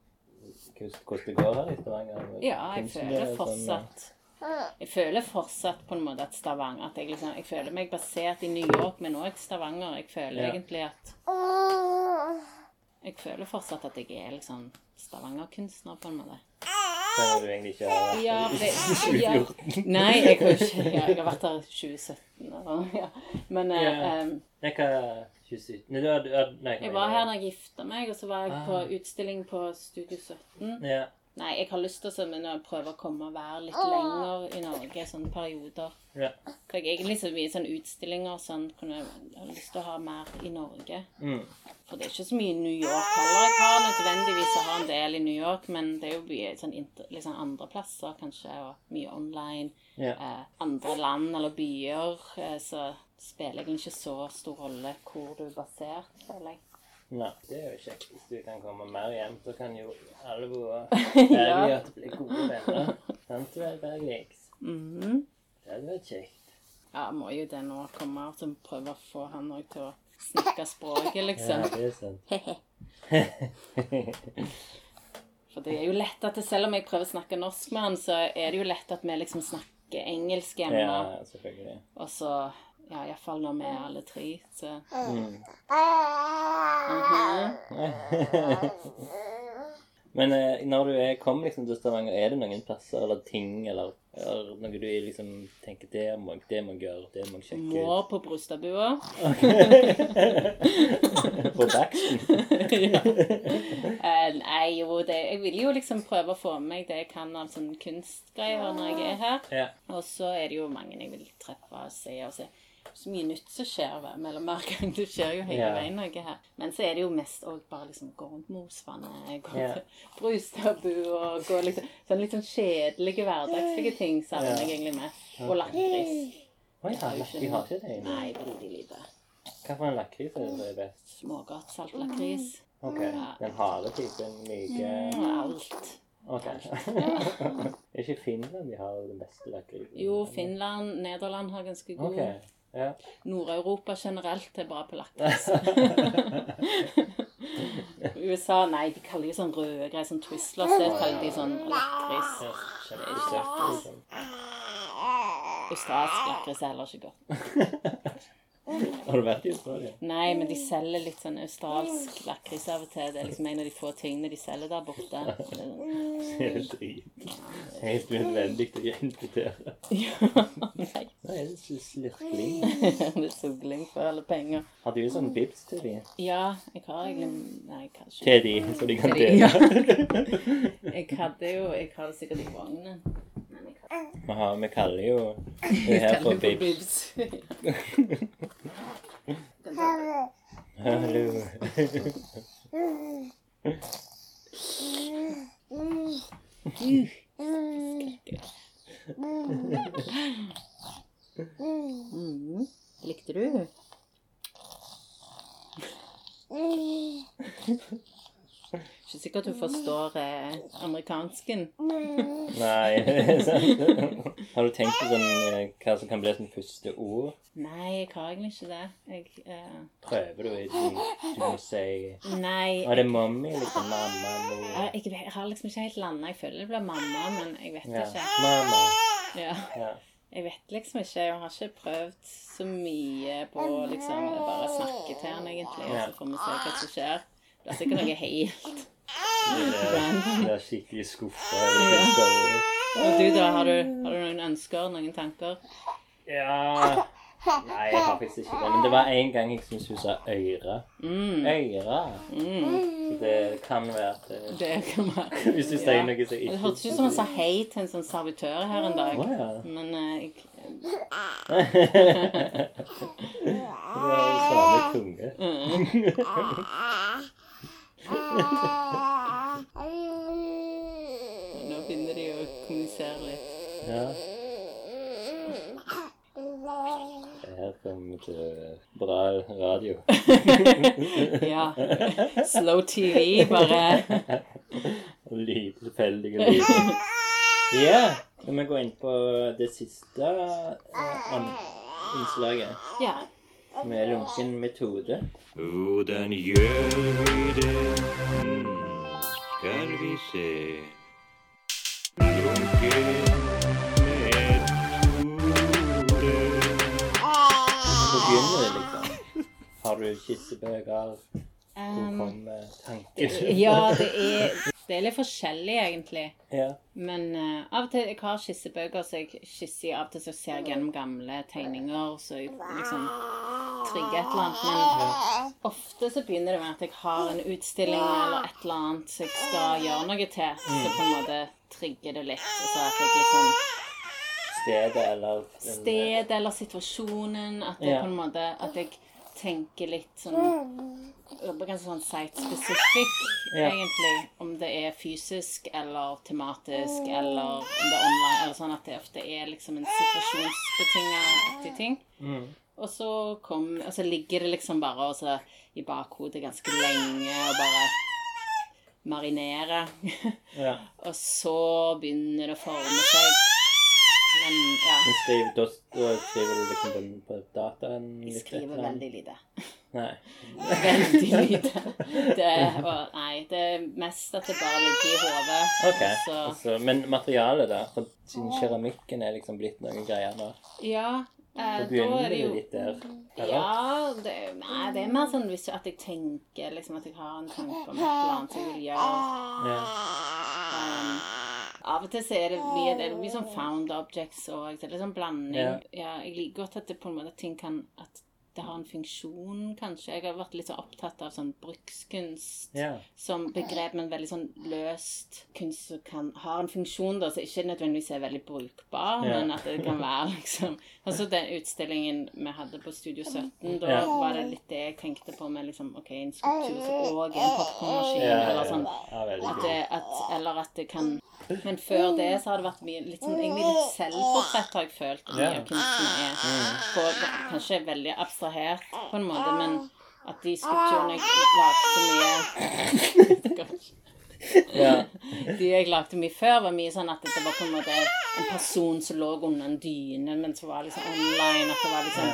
hvordan det går her i Stavanger? Ja, jeg føler sånn, fortsatt Jeg føler fortsatt på en måte at Stavanger at jeg, liksom, jeg føler meg basert i New York, men òg Stavanger. Jeg føler Ja. egentlig at Jeg føler fortsatt at jeg er liksom Stavanger-kunstner, på en måte. Om du egentlig ikke har Ja, det, ja. 2014. Nei, jeg har, ikke, ja, jeg har vært her i 2017. Eller, ja. Men eh, Ja. Um, Jeg hva 27 Nei, har, har nei, jeg var her da jeg gifta meg, og så var jeg på Ah. utstilling på Studio 17. Ja. Nei, jeg har lyst til å men prøve å komme og være litt lenger i Norge, sånne perioder. Ja. For jeg egentlig så mye sånn utstillinger sånn, kunne jeg har lyst til å ha mer i Norge. Mm. For det er ikke så mye i New York heller. Jeg har nødvendigvis å ha en del i New York, men det er jo mye sånn liksom andre plasser kanskje, og mye online. Ja. Eh, andre land eller byer, eh, så spiller egentlig ikke så stor rolle hvor du er basert, føler jeg. Det er jo kjekt. Hvis du kan komme mer hjem, så kan jo alle våre Bergljot bli gode venner. Sant vel, Bergliks? Mhm. Det hadde vært kjekt. Ja, må jo det nå komme at så prøver å få han òg til å snakke språket, liksom. Ja, det er sant. For det er jo lett at det, selv om jeg prøver å snakke norsk med han, så er det jo lett at vi liksom snakker engelsk hjemme. Ja, selvfølgelig. Og så Ja, iallfall når vi er alle tre, så Mm. Mhm. Men eh, når du er, kommer liksom til Stavanger, er det noen plasser eller ting eller, eller noe du liksom tenker det må, det må jeg gjøre, det må jeg sjekke Må på Brustadbua. ut? På Daxton? Eh, nei, jo, det Jeg vil jo liksom prøve å få med meg det jeg kan av sånne kunstgreier når jeg er her. Ja. Og så er det jo mange jeg vil treffe og se og se. Så mye nytt som skjer mellom hver gang. Det skjer jo hele veien noe her. Men så er det jo mest òg bare liksom gå rundt Mosvannet, gå yeah. til Brustadbu og gå liksom Sånn litt sånn kjedelige, hverdagslige ting savner jeg egentlig med. Og lakris. Å ja, har ikke det. Nei, veldig lite. Hva for en lakris er det best? Smågodt saltlakris. Ok, Den harde typen, myke Mm, alt. Ok. er ikke Finland de har den beste lakrisen? Jo, Finland, Nederland har ganske god. Ok, ja. Nord-Europa generelt er bra på lakris. USA, nei, de kaller det sånn røde greier, sånn Twistlers, det kaller de sånn lakris. Ja, Kjempesøtt, liksom. Australsk lakris er heller ikke godt. Har du vært i Australia? Nei, men de selger litt sånn australsk lakris av og til. Det er liksom en av de få tingene de selger der borte. Det er drit. Helt nødvendig å importere. Ja, nei, Nei, det er så slirkling. det er sugling for alle penger. Har du sånn bibs til de? Ja, jeg har egentlig Nei, kanskje Til de, så de kan dele? Jeg hadde jo Jeg har det sikkert i vognen. Vi, har, vi kaller jo det her for bibs. bibs. Hallo. Mm. Likte du? Ikke sikkert du forstår eh, amerikansken. Nei, det er sant. Har du tenkt på sånn, eh, hva som kan bli som første ord? Nei, jeg har egentlig ikke det. Jeg eh, Prøver du i din Du må si Nei. Er det mommy, liksom? Mamma, mor? Jeg, jeg, har liksom ikke helt landa. Jeg føler det blir mamma, men jeg vet Ja. ikke. Mamma. Ja. Ja. Jeg vet liksom ikke. Jeg har ikke prøvd så mye på å liksom bare snakke til han, egentlig. Og Ja. så får vi se hva som skjer. Det er sikkert noe helt Det er skikkelig skuffa. Og du, da? Har du, har du noen ønsker? Noen tanker? Ja Nei, jeg har faktisk ikke det. Men det var en gang jeg syntes hun sa øyre. Mm. Øyre. Mm. Så det kan være at Det kan være Hvis du sier noe som Det ikke hørtes ut som han sa hei til en sånn servitør her en dag. Oh, ja. Men eh, jeg, Det har jo samme tunge. nå begynner de å kommunisere litt. Ja. Her kommer til bra radio. Ja. Slow TV, bare. Lite tilfeldige lyder. Ja, skal vi gå inn på det siste eh, an- innslaget, Ja. Er lunken metode. Hvordan gjør vi det? Skal vi se. Lunken metode. Så begynner det, liksom. Har du skissebøker? Hvor Um, kommer tanken? ja, det er Det er litt forskjellig, egentlig. Ja. Men uh, av og til jeg har skissebøker, så jeg skisser av og til så ser jeg gjennom gamle tegninger, så jeg liksom trigger et eller annet. Men ofte så begynner det med at jeg har en utstilling eller et eller annet som jeg skal gjøre noe til, så på en måte trigger det litt. Og så at jeg liksom Stedet eller Stedet eller situasjonen, at det Ja. på en måte At jeg tenker litt sånn Ganske sånn site-specific, Ja. egentlig. Om det er fysisk eller tematisk eller om det er online. Eller sånn at det ofte er liksom en situasjonsbetinga ting. Mm. Og så kom Og så ligger det liksom bare også i bakhodet ganske lenge og bare marinere. Ja. og så begynner det å forme seg. Men ja. Men skriver, da, da skriver du liksom på, på dataen? Jeg skriver litt, veldig lite. Nei. Veldig lite. Det, og, nei, det er mest at det bare ligger i hodet. Okay. Så, Altså, men materialet, da? For keramikken er liksom blitt noen greier nå. ja, eh, Da er det jo litt der. Ja, det, nei, det er mer sånn hvis at jeg tenker liksom at jeg har en tanke om et eller annet jeg vil gjøre. Ja. Um, av og til så er det mye, det er mye sånn found objects og så det er sånn blanding. Ja. Ja. jeg liker godt at det på en måte ting kan At det har en funksjon, kanskje. Jeg har vært litt så opptatt av sånn brukskunst ja. som begrep, men veldig sånn løst kunst som kan har en funksjon, da, som ikke nødvendigvis er veldig brukbar, Ja. men at det kan være liksom Altså den utstillingen vi hadde på Studio 17, da Ja. var det litt det jeg tenkte på med liksom OK, en skulptur som òg er en popkornmaskin, eller sånn ja, at det, at, eller at det kan Men før det så har det vært mye litt sånn Egentlig litt selvportrett, har jeg følt. at Mye Ja. av kunsten er på, kanskje veldig abstrahert på en måte, men at de skulpturene jeg lagde mye De jeg lagde mye før, var mye sånn at det var på en måte en person som lå under en dyne, men som var liksom online. At det var liksom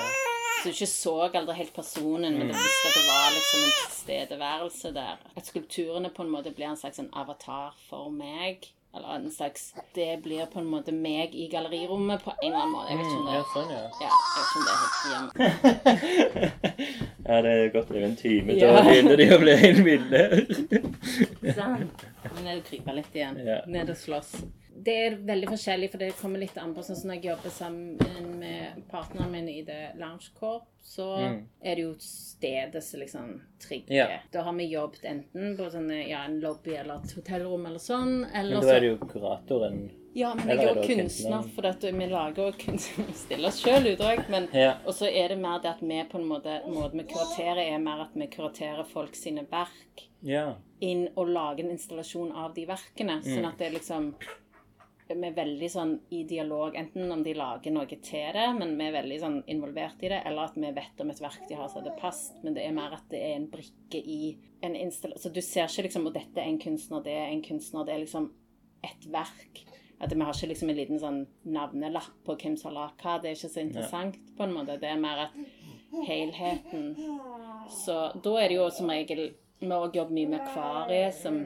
Så du ikke så aldri helt personen, men du visste at det var liksom en tilstedeværelse der. At skulpturene på en måte blir en slags en avatar for meg. Eller en slags Det blir på en måte meg i gallerirommet på en eller annen måte. Jeg vet ikke om det ja, sånn, ja. ja, jeg vet ikke om det er helt hjemme. Ja, det er godt over en time. Ja. Da begynner de å bli helt ville. Sånn. Men ned og krype litt igjen. Ja. Ned og slåss. Det er veldig forskjellig, for det kommer litt an på sånn som når jeg jobber sammen med partneren min i Lounge Corp, så Mm. er det jo stedet som liksom trigger. Ja. Da har vi jobbet enten på sånne, ja, en lobby eller et hotellrom eller sånn, eller Men da er det jo kuratoren Ja, men jeg er jo kunstner, for at vi lager jo kunst stiller oss sjøl ut òg, Ja. Og så er det mer det at vi på en måte Måten vi kuraterer, er mer at vi kuraterer folk sine verk Ja. inn og lager en installasjon av de verkene. Sånn at det liksom Vi er veldig sånn i dialog, enten om de lager noe til det, men vi er veldig sånn involvert i det, eller at vi vet om et verk de har så det passet, men det er mer at det er en brikke i en installasjon. Så du ser ikke liksom Og dette er en kunstner, det er en kunstner, det er liksom et verk. At vi har ikke liksom en liten sånn navnelapp på hvem som har lagd hva. Det er ikke så interessant, på en måte. Det er mer at helheten Så da er det jo som regel Vi også jobbet mye med akvariet, som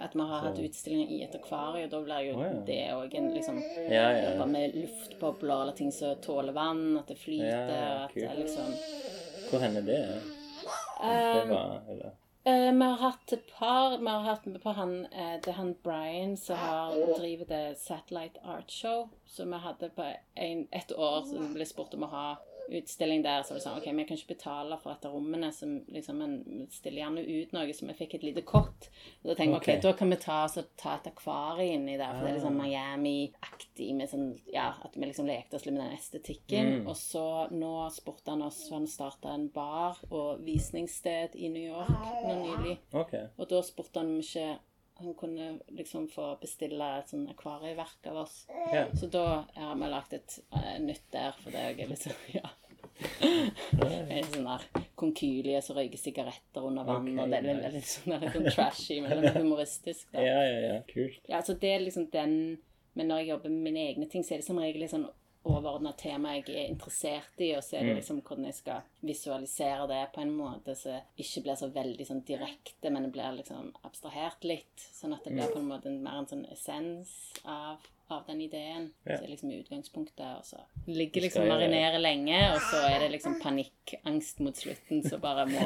at vi har hatt utstillinger i et akvarium. Da blir jo oh, ja. det òg en liksom Ja, ja. Jobbe med luftbobler eller ting som tåler vann, at det flyter. Ja, at det liksom Hvor hender det? Det var eller? Eh, vi har hatt et par Vi har hatt med på han uh, Det er han Brian som har driver det Satellite Art Show. Så vi hadde på en, et år som ble spurt om å ha utstilling der. Så var det sånn OK, vi kan ikke betale for et av rommene, så liksom, en stiller gjerne ut noe, så vi fikk et lite kott. Og da tenker vi Ok. OK, da kan vi ta, så, ta et akvarium inni der, for det er liksom Miami-aktig med sånn Ja, at vi liksom lekte oss litt med den estetikken. Mm. Og så nå spurte han oss, han starta en bar og visningssted i New York nå nylig. Okay. Og da spurte han om ikke han kunne liksom få bestille et sånn akvarieverk av oss. Ja. Så da har vi lagt et uh, nytt der, for det er liksom Ja. En sånn der konkylie som røyker sigaretter under vann, okay, og det er litt, sånn, litt sånn trashy, men litt humoristisk. da. Ja, ja, ja. Kult. Ja, så det er liksom den Men når jeg jobber med mine egne ting, så er det som regel litt sånn overordna tema jeg er interessert i, og så er det liksom hvordan jeg skal visualisere det på en måte som ikke blir så veldig sånn direkte, men det blir liksom abstrahert litt. Sånn at det blir på en måte mer en sånn essens av, av den ideen. Ja. Så er liksom utgangspunktet, og så ligger liksom og marinere lenge, og så er det liksom panikkangst mot slutten som bare må,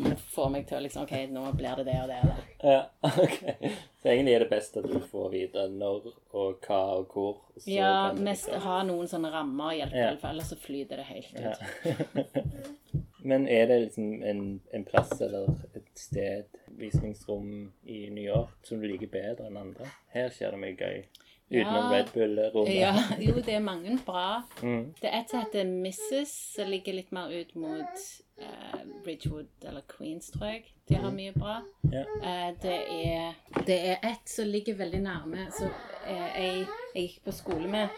må få meg til å liksom OK, nå blir det det og det og det. Ja, ok. Så egentlig er det best at du får vite når og hva og hvor. Ja, mest ha noen sånne rammer og hjelpe, Ja. fall, ellers så flyter det helt ut. Ja. Men er det liksom en, en plass eller et sted, visningsrom i New York, som du liker bedre enn andre? Her skjer det mye gøy. Utenom Ja. Red Bull-rommet. Ja, jo, det er mange bra. Mm. Det er et som heter Mrs., som ligger litt mer ut mot uh, Bridgewood eller Queens, tror jeg. De har mye bra. Ja. Uh, det, er, det er et som ligger veldig nærme, som eh, jeg, jeg gikk på skole med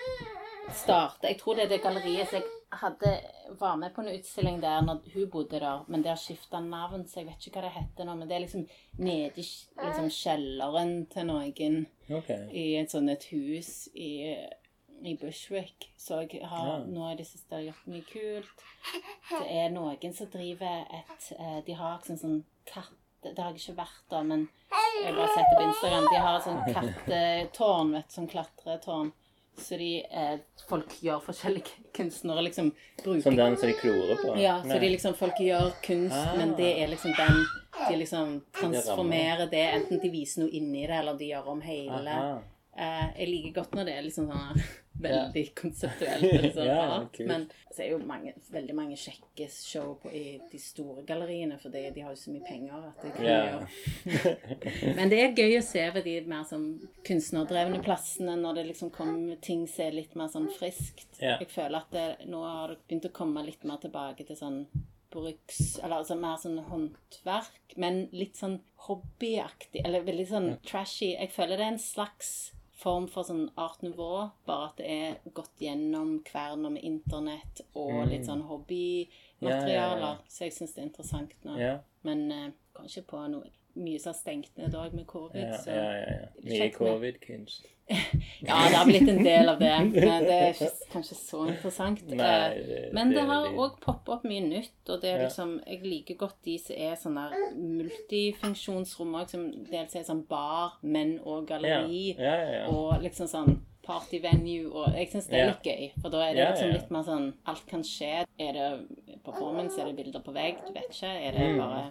start, Jeg tror det er det galleriet som jeg hadde, var med på en utstilling der når hun bodde der, men det har skifta navn, så jeg vet ikke hva det heter nå. Men det er liksom nede i liksom, kjelleren til noen okay. i et sånt et hus i, i Bushwick. Så jeg har Ja. nå i det siste gjort mye kult. Det er noen som driver et eh, De har ikke sånn, sånn katt... Det har jeg ikke vært da, men jeg har bare sett det på Instagram. De har et sånn kattetårn, vet du, sånn klatretårn. Så de eh, Folk gjør forskjellige kunstnere liksom bruker Som den som de klorer på? ja, så de liksom, folk gjør kunst, Ah. men det er liksom den De liksom transformerer det, enten de viser noe inni det, eller de gjør om hele. Eh, jeg liker godt når det er liksom sånn her veldig konseptuelt. Liksom, yeah, rart. Men så er jo mange, veldig mange kjekke show på, i de store galleriene, for de har jo så mye penger at de kan yeah. gjøre Men det er gøy å se ved de mer sånn kunstnerdrevne plassene, når det liksom kommer ting som er litt mer sånn friskt. Jeg føler at det, nå har det begynt å komme litt mer tilbake til sånn bruks... Eller altså mer sånn håndverk, men litt sånn hobbyaktig. Eller veldig sånn trashy. Jeg føler det er en slags form for sånn art nouveau, bare at det er gått gjennom kverna med internett og litt sånn hobbymaterialer. Ja, ja, ja. Så jeg syns det er interessant nå. Men eh, kanskje på noe mye som har stengt ned òg med covid. ja, så ja. ja, ja. Mye covid-kunst. ja, det har blitt en del av det. Men det er kanskje så interessant. Nei, Eh, det- Men det det har òg poppa opp mye nytt, og det er liksom Jeg liker godt de som er sånne multifunksjonsrom òg, som dels er sånn bar, men Ja, galleri, og liksom sånn partyvenue, og jeg syns det er litt gøy, for da er det liksom litt mer sånn Alt kan skje. Er det performance, er det bilder på vegg, du vet ikke. Er det Mm. bare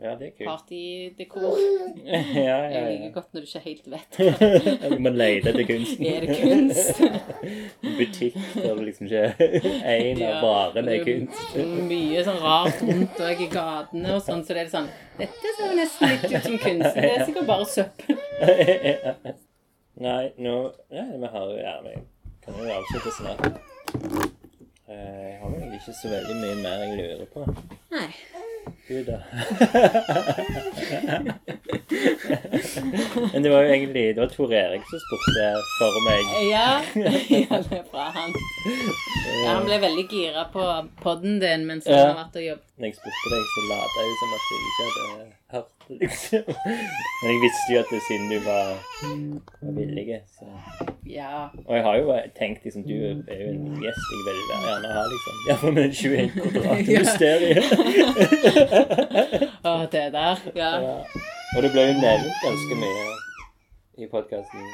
ja, det er kult. partydekor? ja, ja, Jeg ja. liker godt når du ikke helt vet. Du må lete etter kunsten. Er det kunst? Butikk der liksom ikke én av varene er kunst. Mye sånn rart rundt og i gatene og sånn, så det er sånn Dette ser jo nesten litt ut som kunst, det er sikkert bare søppel. Nei, nå Nei, vi har jo gjerne kan jo avslutte snart. Eh, Jeg har vel ikke så veldig mye mer jeg lurer på. Nei. Du, da? Men det var jo egentlig Det var Tor Erik som spurte for meg. Ja, ja det er bra, han. Ja, han ble veldig gira på podden din mens han Ja. har vært og jobbet. Når jeg spurte deg, så lata jeg som at jeg ikke hadde hørt det, liksom. Men jeg visste jo at det siden du var, var villig, så Ja. Og jeg har jo tenkt liksom Du er jo en gjest jeg vil være gjerne ha, liksom. Iallfall med 21 kvadrat Ja. mysteriet. Å, det der. Ja. Ja. Og det ble jo nevnt ganske mye i podkasten.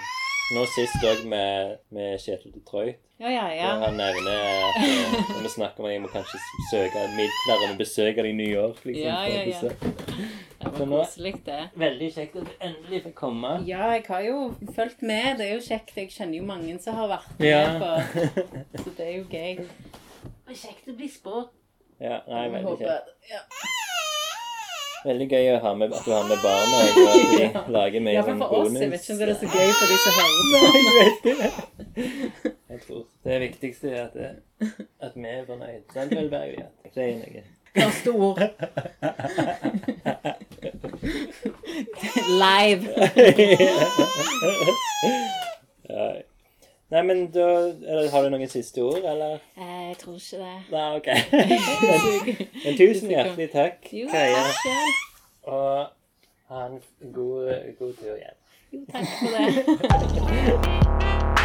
Nå sist òg med, med Kjetil Detroit. Ja, ja, ja. Der han nevner at eh, når vi snakker om at jeg må kanskje søke midler om å besøke det i New York. liksom. Ja, ja, ja. Det var koselig, det. Veldig kjekt at du endelig fikk komme. Ja, jeg har jo fulgt med. Det er jo kjekt. Jeg kjenner jo mange som har vært med Ja. på Så det er jo gøy. Det er kjekt å bli spådd. Ja, nei, veldig kjekt. Ja. Veldig gøy å ha med, at du har med barna, og at de Ja. lager med Ja, en for oss. Jeg vet ikke om det er så gøy for de som hører på. Jeg vet det. Jeg tror det viktigste er at, det, at vi er fornøyd. Sant vel, Ja. Det er noe. Første ord. Live. Nei, men da eller, Har du noen siste ord, eller? Eh, Jeg tror ikke det. Nei, OK. Men, men tusen hjertelig takk, Jo, Kaja. takk selv. Og ha en god, god tur igjen. Jo, takk for det.